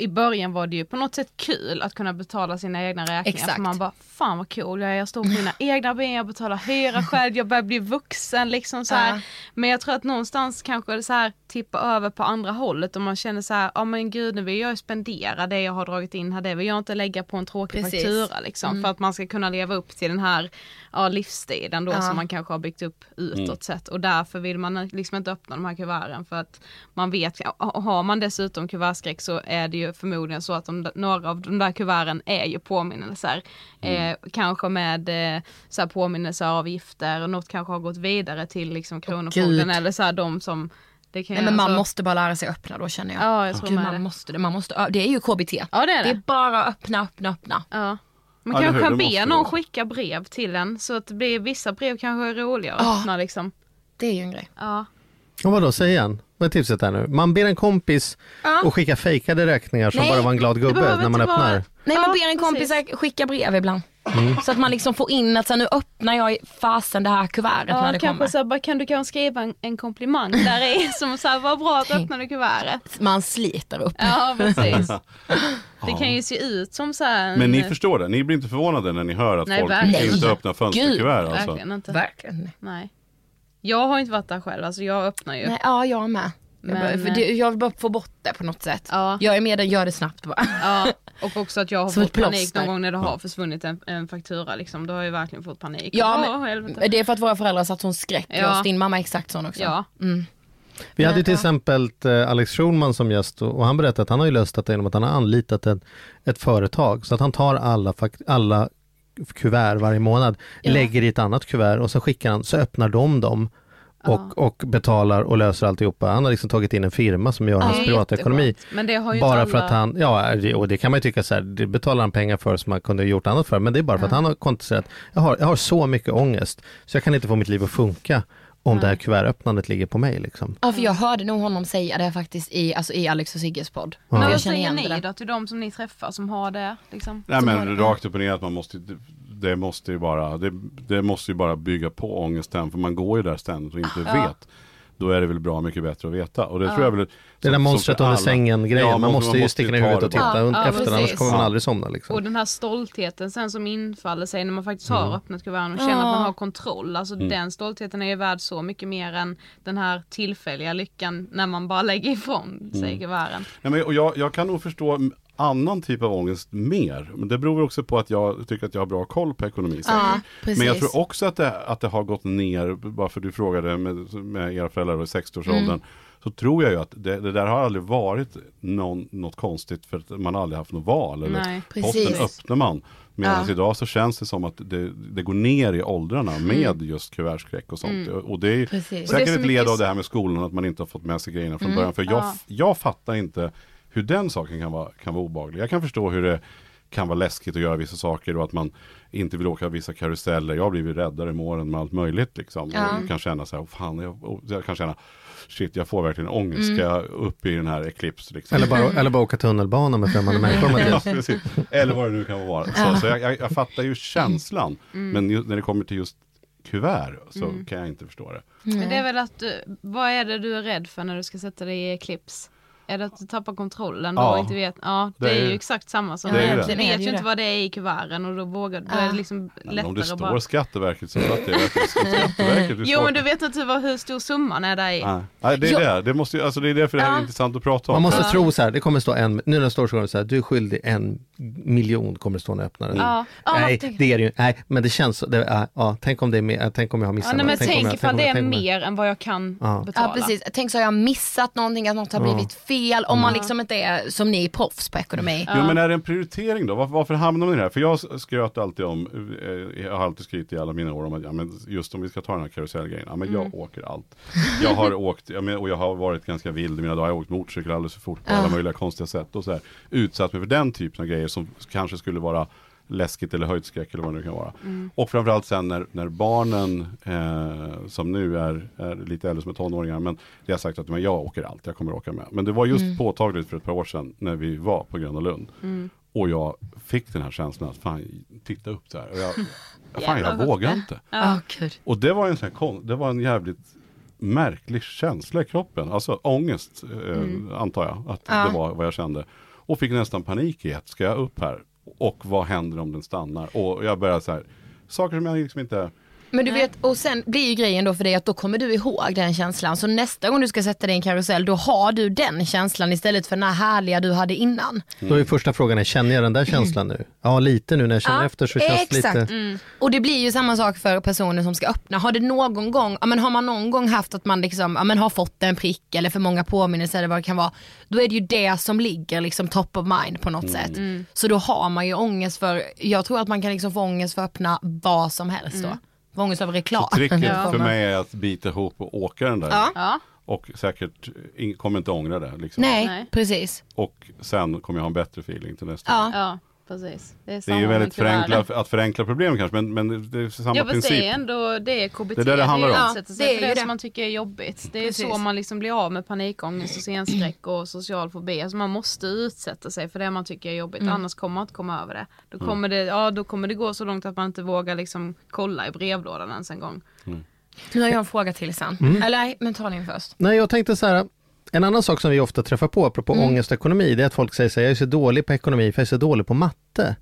I början var det ju på något sätt kul att kunna betala sina egna räkningar. Exakt. För man bara, fan vad cool jag är, jag står på mina egna ben, jag betalar hyra själv, jag börjar bli vuxen liksom så här. Ja. Men jag tror att någonstans kanske det så här tippar över på andra hållet och man känner så här, ja men gud nu vill jag ju spendera det jag har dragit in här, det vill jag inte lägga på en tråkig Precis. faktura liksom. Mm. För att man ska kunna leva upp till den här ja, livsstilen då Ja. som man kanske har byggt upp utåt Mm. sett. Och därför vill man liksom inte öppna de här kuverten för att man vet, har man dessutom kuvertskräck så är det ju förmodligen så att de, några av de där kuverten är ju påminnelser. Mm. Eh, kanske med eh, så här påminnelseavgifter och något kanske har gått vidare till liksom Kronofogden Gud. eller så här de som det kan Nej men man alltså- måste bara lära sig öppna då känner jag. Ja jag tror Gud, man det. måste man måste, det är ju KBT. Ja det är Det det. är bara att öppna, öppna, öppna. Ja. Man Ja, kanske be någon vara. skicka brev till en så att det blir, vissa brev kanske är roligare att Ja. öppna liksom. Det är ju en grej. Ja. Och vadå, säg igen. Vad är tipset här nu? Man ber en kompis Ja. och skicka fejkade räkningar som Nej, bara var en glad gubbe när man öppnar. vara- Nej men ber en kompis att skicka brev ibland. Så att man liksom får in att så här, nu öppnar jag fasen det här kuvertet när Ja, det kanske kommer. så här, bara, kan du kanske skriva en, en komplimang där i som så här, vad bra att Tänk. öppna det kuvertet. Man sliter upp. Ja precis. Det kan ju se ut som så här en, Men ni förstår det, ni blir inte förvånade när ni hör att Nej, folk verkligen inte inte. öppnar fönsterkuvert alltså. Verkligen inte. Verkligen. Nej. Jag har inte varit där själv, alltså jag öppnar ju. Nej, ja jag med. Jag, Men, bara, för eh, det, jag vill bara få bort det på något sätt. Ja. Jag är med den, gör det snabbt bara. Ja, och också att jag har Som fått panik någon gång när det har försvunnit en, en faktura liksom. Då har jag verkligen fått panik. Ja, men-. Det är för att våra föräldrar satt sån skräck Ja. oss. Din mamma är exakt sån också. Ja. Mm. Vi hade ju till exempel eh, Alex Schulman som gäst och han berättade att han har ju löst det genom att han har anlitat ett, ett företag så att han tar alla, fakt- alla kuvert varje månad, Ja. lägger i ett annat kuvert och så skickar han, så öppnar de dem och, och betalar och löser alltihopa. Han har liksom tagit in en firma som gör Ja, hans privatekonomi. Bara för att han, ja och det kan man ju tycka så här, det betalar han pengar för som han kunde ha gjort annat för, men det är bara för att han har konstaterat, jag har, jag har så mycket ångest så jag kan inte få mitt liv att funka om det här kuvertöppnandet ligger på mig liksom. Ja för jag hörde nog honom säga det faktiskt i, alltså, i Alex och Sigges podd. Ja. Men Jag vad säger ni då till de som ni träffar som har det? Liksom? Nej men det. rakt upp och ner att man måste, det, det måste ju bara, det, det måste ju bara bygga på ångesten för man går ju där ständigt och inte Ja. vet. Då är det väl bra mycket bättre att veta. Och det tror jag väl, Det där som- som monstret under alla- sängen grejen, Ja, man man- måste ju måste sticka ner huvudet det och titta Ja, efter, annars precis. kommer man Ja. aldrig somna. Liksom. Och den här stoltheten sen som infaller sig när man faktiskt har öppnat kuverten och känner Ja. att man har kontroll. Alltså den stoltheten är ju värd så mycket mer än den här tillfälliga lyckan när man bara lägger ifrån sig kuverten. Nej, men, och jag, jag kan nog förstå annan typ av ångest mer. Men det beror också på att jag tycker att jag har bra koll på ekonomi. säkert. Ja. Men jag tror också att det, att det har gått ner, bara för du frågade med, med era föräldrar i 60-årsåldern. så tror jag ju att det, det där har aldrig varit någon, något konstigt för att man aldrig haft något val. Eller Nej. posten öppnar man. Medan Ja. idag så känns det som att det, det går ner i åldrarna med just kuvertskräck och sånt. Och det är Precis. Och det är säkert ett led av det här med skolan, att man inte har fått med sig grejerna från början. För jag, Ja. jag fattar inte hur den saken kan vara, kan vara obehaglig. Jag kan förstå hur det kan vara läskigt att göra vissa saker och att man inte vill åka vissa karuseller. Jag har blivit räddare med åren med allt möjligt liksom. Ja. Och kan känna så här, "Åh, fan, jag, jag kan känna Shit, jag får verkligen ångest. Ska jag upp i den här Eclipse? Liksom? Eller bara, eller bara åka tunnelbana med främmande människor. Ja, precis. Eller vad det nu kan vara. Så, så jag, jag, jag fattar ju känslan. Men just, när det kommer till just kuvert så kan jag inte förstå det. Men det är väl att du, vad är det du är rädd för när du ska sätta dig i Eclipse? Är det att du tappar kontrollen då Ja. och inte vet? Ja, det, Det är ju- exakt samma som Det är ju du det. vet Det ju inte det. vad det är i kuverten och då vågar då är det liksom Men lättare om det att står bara... Skatteverket så fattar jag det Skatteverket. Jo men du vet inte vad, hur stor summan är där i. Nej, Nej, det är Jo. det. Det, måste alltså det är därför det här är Ja. intressant att prata om. Man måste Ja. tro så här, det kommer stå en, nu när det står så kommer det så här, du är skyldig en miljon kommer det stå när jag öppnar den. Ja. Ja, Nej, det är det ju Nej, men det känns så. Det, ja, ja, tänk om det är mer, tänk om jag har missat Ja, nej, men tänk tänk ifall det är mer än vad jag kan betala. Ja precis, tänk så har jag missat någonting, att något har blivit fel om man liksom inte är som ni proffs på ekonomi. Jo men är det en prioritering då? Varför, varför hamnar man i det här? För jag skröt alltid om, eh, jag har alltid skrytit i alla mina år om att ja, men just om vi ska ta den här karusellgrejen, ja, men jag åker allt. Jag har åkt, ja, men, och jag har varit ganska vild i mina dagar, jag har åkt motorcykel alldeles för fort på alla möjliga konstiga sätt och så här, utsatt mig för den typen av grejer som kanske skulle vara läskigt eller höjdskräck eller vad det nu kan vara. Och framförallt sen när, när barnen eh, som nu är, är lite äldre som är tonåringar, men det har sagt att men jag åker allt, jag kommer åka med. Men det var just påtagligt för ett par år sedan när vi var på Gröna Lund. Och jag fick den här känslan att fan, titta upp där. Och jag, fan, jag vågar inte. Gud. Och det var en sån här, kon- det var en jävligt märklig känsla i kroppen. Alltså ångest eh, antar jag att Ja. det var vad jag kände. Och fick nästan panik i att ska jag upp här? Och vad händer om den stannar? Och jag börjar så här, saker som jag liksom inte men du vet, och sen blir ju grejen då för dig att då kommer du ihåg den känslan. Så nästa gång du ska sätta dig i en karusell, då har du den känslan istället för den här härliga du hade innan. Då är första frågan, känner jag den där känslan nu? Ja, lite nu när jag känner Ja, efter så känns det exakt. lite... Och det blir ju samma sak för personer som ska öppna. Har det någon gång, ja, men har man någon gång haft att man liksom, ja, men har fått en prick eller för många påminnelser eller vad det kan vara. Då är det ju det som ligger liksom top of mind på något sätt. Så då har man ju ångest för, jag tror att man kan liksom få ångest för att öppna vad som helst då. Ångest över reklam. Tricket Ja. för mig är att bita ihop och åka den där. Ja. Och säkert in, kommer inte ångra det. Liksom. Nej, Nej. precis. Och sen kommer jag ha en bättre feeling till nästa Ja. gång. Ja, precis. Det är, Det är ju väldigt förenkla, att förenkla problem kanske, men, men det är samma Ja princip. det är ändå det är KBT. Det är det det handlar om. är Ja, det sig är för ju det, det. som man tycker är jobbigt. Det är Precis. så man liksom blir av med panikångest och scenskräck och social fobi. Alltså man måste utsätta sig för det man tycker är jobbigt. Mm. Annars kommer man inte komma över det. Då kommer, det, ja, då kommer det gå så långt att man inte vågar liksom kolla i brevlådan ens en gång. Nu har jag en fråga till sen. Mm. Eller nej, men ta din först. Nej, jag tänkte så här, en annan sak som vi ofta träffar på, apropå Mm. ångest och ekonomi, det är att folk säger så här, jag är så dålig på ekonomi för jag är så dålig på matte.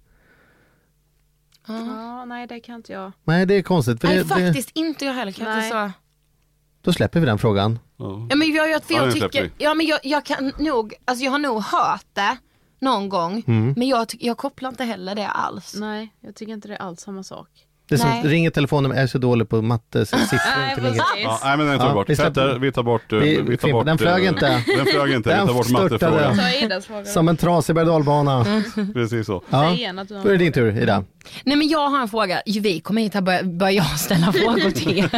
Ja, nej det kan inte jag. Nej, det är konstigt. För Nej det, det, faktiskt inte jag heller. Kan jag inte Nej. så... då släpper vi den frågan. Ja. Ja men jag, jag, för jag tycker, ja men jag, jag kan nog, alltså jag har nog hört det någon gång. Mm. Men jag, jag kopplar inte heller det alls. Nej, jag tycker inte det är alls samma sak. Det är som Nej. ringer telefonen, jag är så dålig på matte, siffror Nej, inte ligger. precis. Ja, nej men den tar vi Ja, bort. vi släpper- Petter, vi tar bort... eh, Vi- vi tar bort den flög eh, inte. Den flög inte, Den vi tar bort störtade. mattefrågan. Ta Idas fråga då. Som en trasig berg och dalbana. Precis så. Ja. Säg igen att du har Då är det din tur, Ida. Nej men jag har en fråga, Ju, vi kommer hit här börjar, börjar jag ställa frågor till er.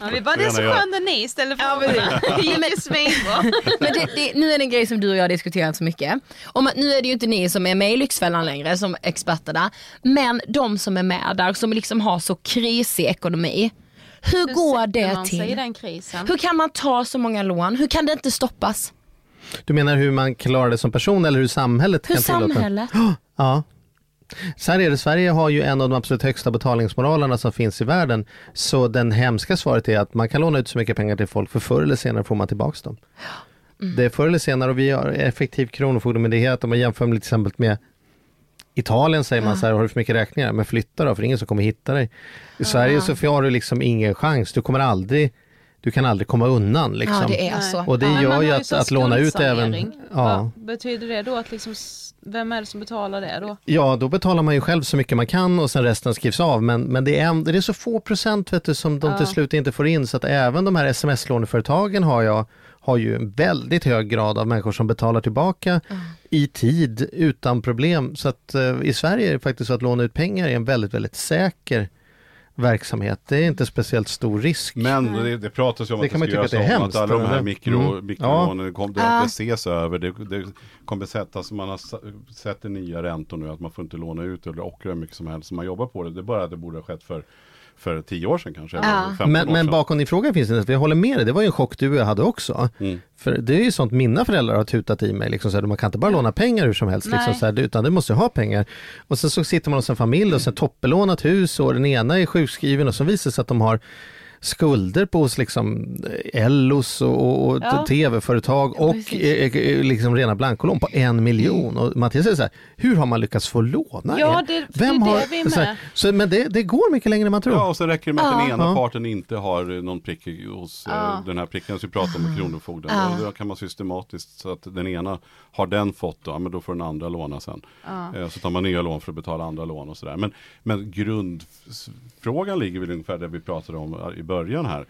Ja, vi bara, det är så Gärna gör. skönt när ni ställer frågorna. Det gick ju svinbra. Men det, det, nu är det en grej som du och jag har diskuterat så mycket. Om att nu är det ju inte ni som är med i Lyxfällan längre som experterna. Men de som är med där som liksom har så krisig ekonomi. Hur, Hur går det till? den krisen? Hur kan man ta så många lån? Hur kan det inte stoppas? Du menar hur man klarar det som person eller hur samhället Hur kan tillåta? samhället? Ja. Så här är det, Sverige har ju en av de absolut högsta betalningsmåralerna som finns i världen. Så den hemska svaret är att man kan låna ut så mycket pengar till folk för förr eller senare får man tillbaka dem. Det är förr eller senare och vi har effektiv kronofogdemyndighet om man jämför med till exempel med Italien säger man så här, har du för mycket räkningar? Men flytta då, för det är ingen som kommer hitta dig. I Sverige så har du liksom ingen chans, du kommer aldrig, du kan aldrig komma undan liksom. Ja det är så. Och det man gör ju att, att låna ut även... Ja. Betyder det då att liksom, vem är det som betalar det då? Ja, då betalar man ju själv så mycket man kan och sen resten skrivs av. Men, men det, är, det är så få procent vet du, som de till Ja. slut inte får in. Så att även de här sms-låneföretagen har jag, har ju en väldigt hög grad av människor som betalar tillbaka i tid utan problem. Så att eh, i Sverige är det faktiskt så att låna ut pengar är en väldigt, väldigt säker verksamhet. Det är inte speciellt stor risk. Men det, det pratas ju om Det att kan det ska göras att om, hemskt, att alla de här mikro, Mm. mikrolånen, kom, det, Ja. det ses över, det, det kommer sättas, man har sett i nya räntor nu att man får inte låna ut eller ockra hur mycket som helst, så man jobbar på det. Det är bara att det borde ha skett för, för tio år sedan kanske, Ja. 15 Men, år men bakom din fråga finns det, för jag håller med dig, det var ju en chock du och jag hade också. Mm. För det är ju sånt mina föräldrar har tutat i mig, liksom så här, man kan inte bara låna pengar hur som helst, liksom så här, utan du måste ha pengar. Och sen så sitter man hos en familj och sen toppelånat hus och den ena är sjukskriven och så visar det sig att de har skulder på hos liksom eh, Ellos och, och, Ja. tv-företag Ja, och eh, eh, liksom rena blankolån på en miljon. Och Mattias säger så här, hur har man lyckats få låna? Ja, det- det är det vi är så här, med. så, Men det, det går mycket längre än man tror. Ja, och så räcker det med att den ena Ja. parten inte har någon prick hos Ja. den här pricken som vi pratar om med Kronofogden. Ja. Och då kan man systematiskt så att den ena har den fått då, men då får den andra låna sen. Ja. Eh, Så tar man nya lån för att betala andra lån och sådär. Men, men grundfrågan ligger väl ungefär där vi pratade om i början här.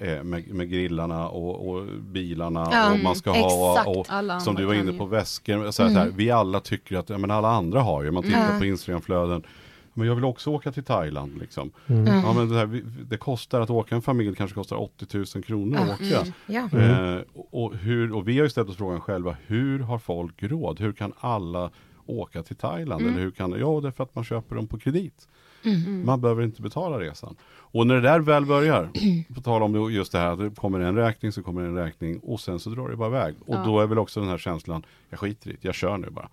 eh, Med, med grillarna och, och bilarna Ja, och man ska ha och, som du var inne ju. på väskor. Så här, så här, vi alla tycker att ja, men alla andra har ju, man tittar Ja. på Instagramflöden. Men jag vill också åka till Thailand liksom. Mm. Ja, men det, här, det kostar att åka en familj kanske kostar 80 000 kronor att åka. Ja. Eh, och, hur, och vi har ju ställt oss frågan själva, hur har folk råd? Hur kan alla åka till Thailand? Eller hur kan, ja, det är för att man köper dem på kredit. Man behöver inte betala resan. Och när det där väl börjar, på tal om just det här, att det kommer en räkning så kommer en räkning och sen så drar det bara iväg. Och då är väl också den här känslan, jag skiter i det, jag kör nu bara.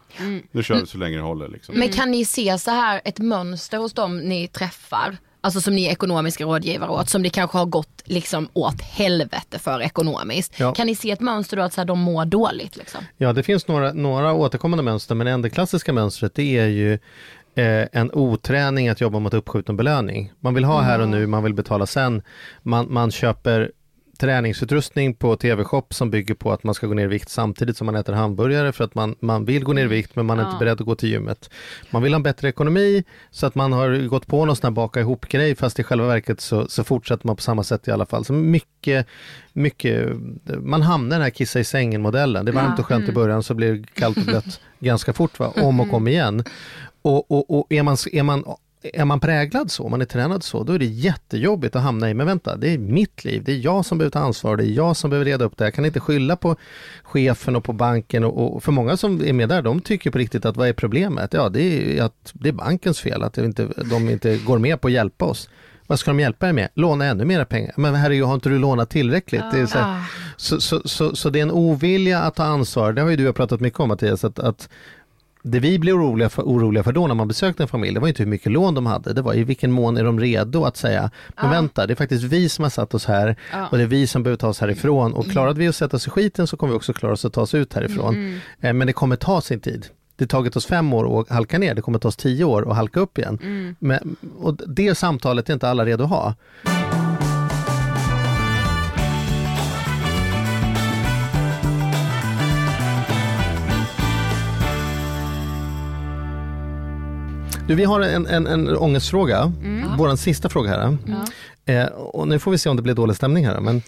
Nu kör vi så länge det håller liksom. Men kan ni se så här ett mönster hos dem ni träffar? Alltså som ni är ekonomiska rådgivare åt, som det kanske har gått liksom åt helvete för ekonomiskt. Ja. Kan ni se ett mönster då att så här, de mår dåligt? Liksom? Ja, det finns några, några återkommande mönster, men det enda klassiska mönstret det är ju eh, en oträning att jobba mot uppskjuten belöning. Man vill ha här och nu, man vill betala sen. Man, man köper träningsutrustning på TV-shop som bygger på att man ska gå ner i vikt samtidigt som man äter hamburgare för att man, man vill gå ner i vikt men man är inte Ja. beredd att gå till gymmet. Man vill ha en bättre ekonomi så att man har gått på någon sån här baka ihop-grej fast i själva verket så, så fortsätter man på samma sätt i alla fall. Så mycket, mycket, man hamnar i den här kissa i sängen-modellen. Det är varmt och skönt i början så blir det kallt och blött ganska fort, va? om och om igen. Och, och, och är, man, är, man, är man präglad så, man är tränad så, då är det jättejobbigt att hamna i, men vänta, det är mitt liv, det är jag som behöver ta ansvar, det är jag som behöver reda upp det. Jag kan inte skylla på chefen och på banken och, och för många som är med där, de tycker på riktigt att vad är problemet? Ja, det är att det är bankens fel, att inte, de inte går med på att hjälpa oss. Vad ska de hjälpa er med? Låna ännu mer pengar. Men herregud, har inte du lånat tillräckligt? Är så, här, Ah. så, så, så, så det är en ovilja att ta ansvar. Det har ju du och jag pratat mycket om Mattias, att, att det vi blir oroliga för, oroliga för då när man besökte en familj, det var inte hur mycket lån de hade, det var i vilken mån är de redo att säga, men vänta, det är faktiskt vi som har satt oss här Ja. och det är vi som behöver ta oss härifrån och klarade vi att sätta oss i skiten så kommer vi också klara oss att ta oss ut härifrån. Eh, Men det kommer ta sin tid. Det har tagit oss fem år att halka ner, det kommer ta oss tio år att halka upp igen. Men, och det samtalet är inte alla redo att ha. Du, vi har en, en, en ångestfråga, vår sista fråga här. Eh, och nu får vi se om det blir dålig stämning här. Men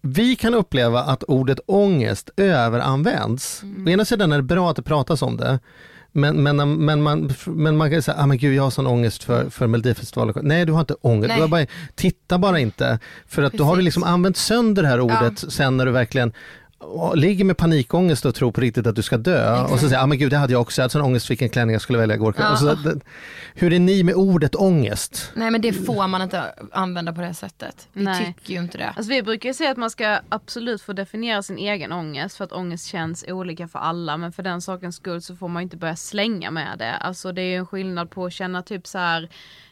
vi kan uppleva att ordet ångest överanvänds. Å ena sidan är det bra att det pratas om det. Men, men, men, man, men man kan säga, ah, men gud jag har sån ångest för, för Melodifestivalen. Nej du har inte ångest, Nej. du har bara, titta bara inte. För att då har du Precis. liksom använt sönder det här ordet sen när du verkligen ligger med panikångest och tror på riktigt att du ska dö och så säger ah, men gud det hade jag också, jag hade sån ångest vilken klänning jag skulle välja igår kväll. Ja. Så, det, hur är ni med ordet ångest? Nej men det får man inte använda på det sättet. Vi Nej. tycker ju inte det. Alltså vi brukar ju säga att man ska absolut få definiera sin egen ångest för att ångest känns olika för alla men för den sakens skull så får man inte börja slänga med det. Alltså det är ju en skillnad på att känna typ så här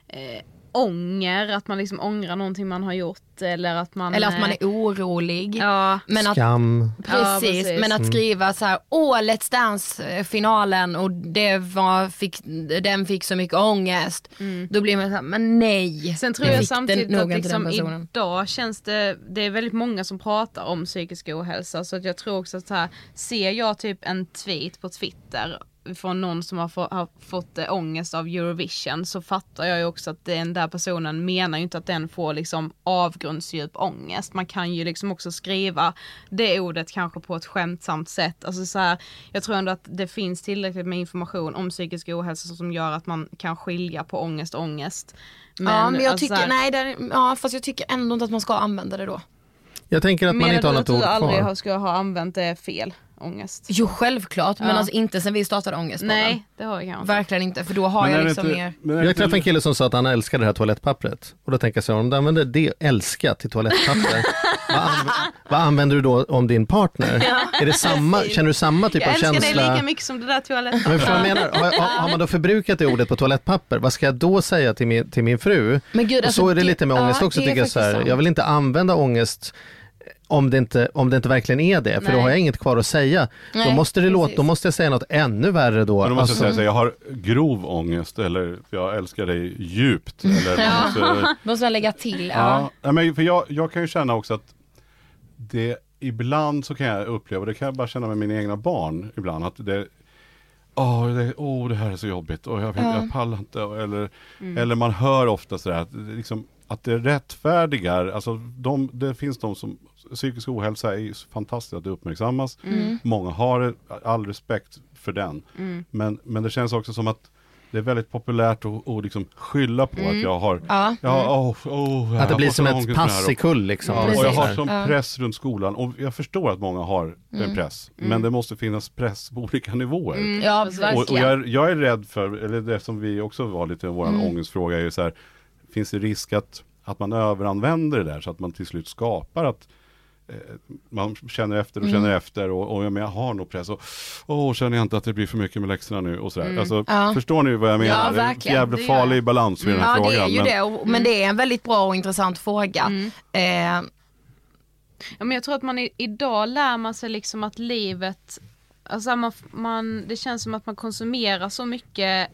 eh, ånger, att man liksom ångrar någonting man har gjort eller att man Eller att man eh, är orolig. Ja, Men att, Skam? precis, Ja, precis. men att skriva så här, åh Let's Dance finalen och det var, fick, den fick så mycket ångest. Då blir man så här, men nej. Sen tror jag fick samtidigt den, att liksom idag känns det, det är väldigt många som pratar om psykisk ohälsa så att jag tror också att så här, ser jag typ en tweet på Twitter från någon som har, få, har fått eh, ångest av Eurovision så fattar jag ju också att den där personen menar ju inte att den får liksom avgrundsdjup ångest. Man kan ju liksom också skriva det ordet kanske på ett skämtsamt sätt. Alltså så här, jag tror ändå att det finns tillräckligt med information om psykisk ohälsa som gör att man kan skilja på ångest och ångest. ja men jag alltså så tycker, här- nej det, ja fast jag tycker ändå inte att man ska använda det då. Jag tänker att man Menar inte har du något att ord du aldrig kvar. har, ska ha använt det fel, ångest? Jo självklart men Ja. alltså inte sen vi startade ångestpodden. Nej, det har jag kanske inte. Verkligen inte för då har Men är jag det liksom inte- mer men är det Jag träffade en kille som sa att han älskade det här toalettpappret. Och då tänker jag så här, om du använder det älska till toalettpapper, vad, anv- vad använder du då om din partner? Är det samma, känner du samma typ Jag av älskar känsla? dig lika mycket som det där toaletten. Men förstår du vad jag menar? Har, har, har man då förbrukat det ordet på toalettpapper, vad ska jag då säga till min, till min fru? Men gud, och alltså, så är det det- lite med ångest ja, också, det är tycker jag så faktiskt här. sant. Jag vill inte använda ångest om det inte, om det inte verkligen är det, för då Nej. har jag inget kvar att säga. då, Nej, måste det låta, då måste jag säga något ännu värre då. Men då måste Alltså- jag säga så här, jag har grov ångest eller jag älskar dig djupt. Eller, man måste, Måste jag lägga till. Ja. ja. Ja, men för jag, jag kan ju känna också att det ibland så kan jag uppleva, det kan jag bara känna med mina egna barn ibland, att det Åh, det, åh, det här är så jobbigt och jag, jag pallar inte. Eller, eller man hör ofta sådär att, det liksom, att det rättfärdigar, alltså de, det finns de som, psykisk ohälsa är fantastiskt att det uppmärksammas. Många har det, all respekt för den. Men, men det känns också som att det är väldigt populärt att, att liksom skylla på att jag har, Ja. ja, åh, åh, jag Att det blir som ett ångest med det här pass och- i kull liksom. Ja, och jag har Så sån Ja. press runt skolan och jag förstår att många har en press. Men det måste finnas press på olika nivåer. Ja, Precis. verkligen. Och, och jag, är- jag är rädd för, eller det som vi också var lite i vår ångestfråga är ju så här, finns det risk att, att man överanvänder det där så att man till slut skapar att man känner efter och känner efter och, och ja, men jag har nog press och åh, känner jag inte att det blir för mycket med läxorna nu och sådär. Alltså, Ja. Förstår ni vad jag menar? Ja, det är jävligt farlig jag. balans vid den här Ja frågan. det är ju men- det, och, men det är en väldigt bra och intressant fråga. Eh, Ja, men jag tror att man i, idag lär man sig liksom att livet, alltså man, man, det känns som att man konsumerar så mycket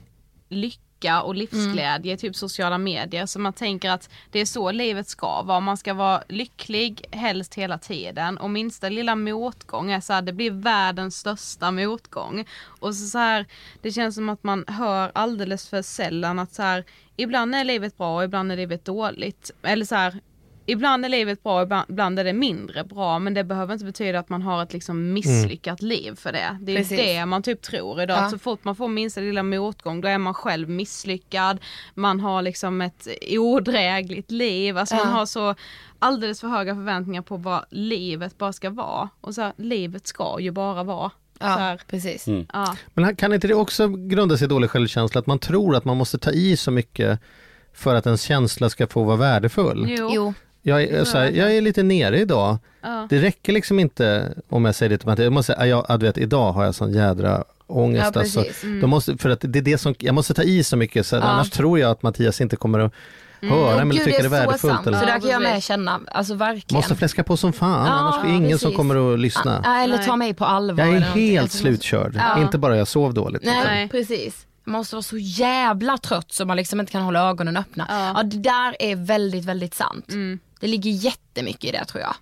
lycka och livsglädje, typ sociala medier, så man tänker att det är så livet ska vara. Man ska vara lycklig helst hela tiden och minsta lilla motgång är så här, det blir världens största motgång. Och så, så här, det känns som att man hör alldeles för sällan att så här, ibland är livet bra och ibland är livet dåligt. Eller så här, Ibland är livet bra, ibland- är det mindre bra men det behöver inte betyda att man har ett liksom misslyckat liv för det. Det är Precis. det man typ tror idag. Ja. Så fort man får minsta lilla motgång då är man själv misslyckad. Man har liksom ett odrägligt liv. Alltså Ja. man har så alldeles för höga förväntningar på vad livet bara ska vara. Och så här, livet ska ju bara vara. Ja, här, precis. ja. Men kan inte det också grunda sig i dålig självkänsla? Att man tror att man måste ta i så mycket för att ens känsla ska få vara värdefull. Jo. Jo, Jag är, så här, jag är lite nere idag. Ja. Det räcker liksom inte om jag säger det till Mattias. Jag måste säga, ja, ja, du vet, idag har jag sån jädra ångest. Ja, alltså. Då måste, för att det är det som, jag måste ta i så mycket, så Ja. annars tror jag att Mattias inte kommer att höra Åh, mig eller tycka det är värdefullt. sant. Eller Så där kan jag med känna, alltså verkligen. Måste fläska på som fan, Ja, annars är det ingen som kommer att lyssna. Ja, eller ta mig på allvar. Jag är helt slutkörd, Ja. inte bara jag sov dåligt. Nej, Nej. precis. Man måste vara så jävla trött så man liksom inte kan hålla ögonen öppna. Ja, Ja. det där är väldigt, väldigt sant. Det ligger jättemycket i det tror jag.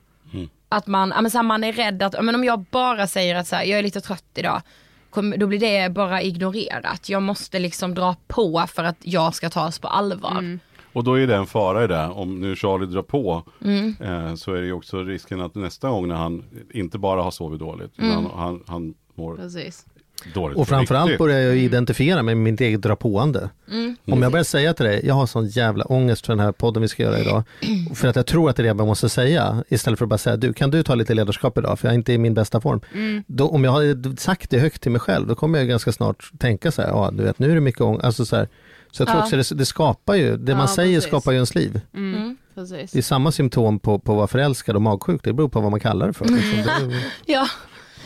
Att man, ja, men så här, man är rädd att, ja, men om jag bara säger att så här, jag är lite trött idag, då blir det bara ignorerat. Jag måste liksom dra på för att jag ska tas på allvar. Och då är det en fara i det. Om nu Charlie drar på Mm. eh, så är det ju också risken att nästa gång när han inte bara har sovit dåligt Mm. utan han, han mår Precis. Dåligt. Och framförallt riktigt. börjar jag identifiera mig med mitt eget drapåande. Om jag börjar säga till dig, jag har sån jävla ångest för den här podden vi ska göra idag. För att jag tror att det är det jag måste säga. Istället för att bara säga, du kan du ta lite ledarskap idag för jag är inte i min bästa form. Då, om jag har sagt det högt till mig själv, då kommer jag ganska snart tänka så här, ja du vet nu är det mycket ångest. Alltså så, här, så jag tror Ja. också det, det skapar ju, det Ja, man säger precis. skapar ju ens liv. Mm. Precis. Det är samma symptom på, på att vara förälskad och magsjuk, det beror på vad man kallar det för. Liksom. Ja,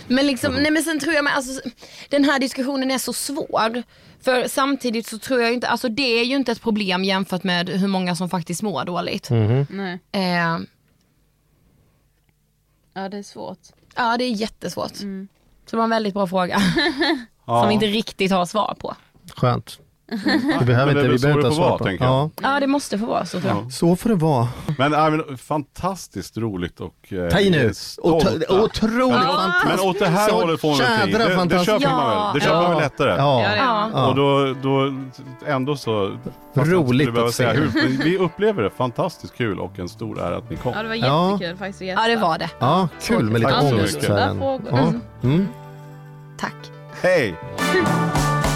men liksom, nej men sen tror jag alltså, den här diskussionen är så svår. För samtidigt så tror jag inte, alltså det är ju inte ett problem jämfört med hur många som faktiskt mår dåligt. Nej. Eh, Ja det är svårt. ja det är jättesvårt. Så det var en väldigt bra fråga. Som vi inte riktigt har svar på. skönt. Du behöver det är inte, vi behöver så det inte ha vara, svar på. jag. Ja, Ja det måste få vara så tror jag. så får det vara. Men, ja, men fantastiskt roligt och... Eh, Ta i nu. Otro- Otroligt fantastiskt. Men åt det här Så hållet får man väl. Det, det köper man Ja. väl? Det köper man väl lättare? Ja. Ja, det man. Ja. Och då, då ändå så... Roligt att säga se. hur, Vi upplever det fantastiskt kul och en stor ära att ni kom. Ja det var Ja. jättekul faktiskt att gästa. Ja det var det. Ja, kul med lite Tack så ångest. mycket. så frågor. Ja. Mm. Tack. Hej!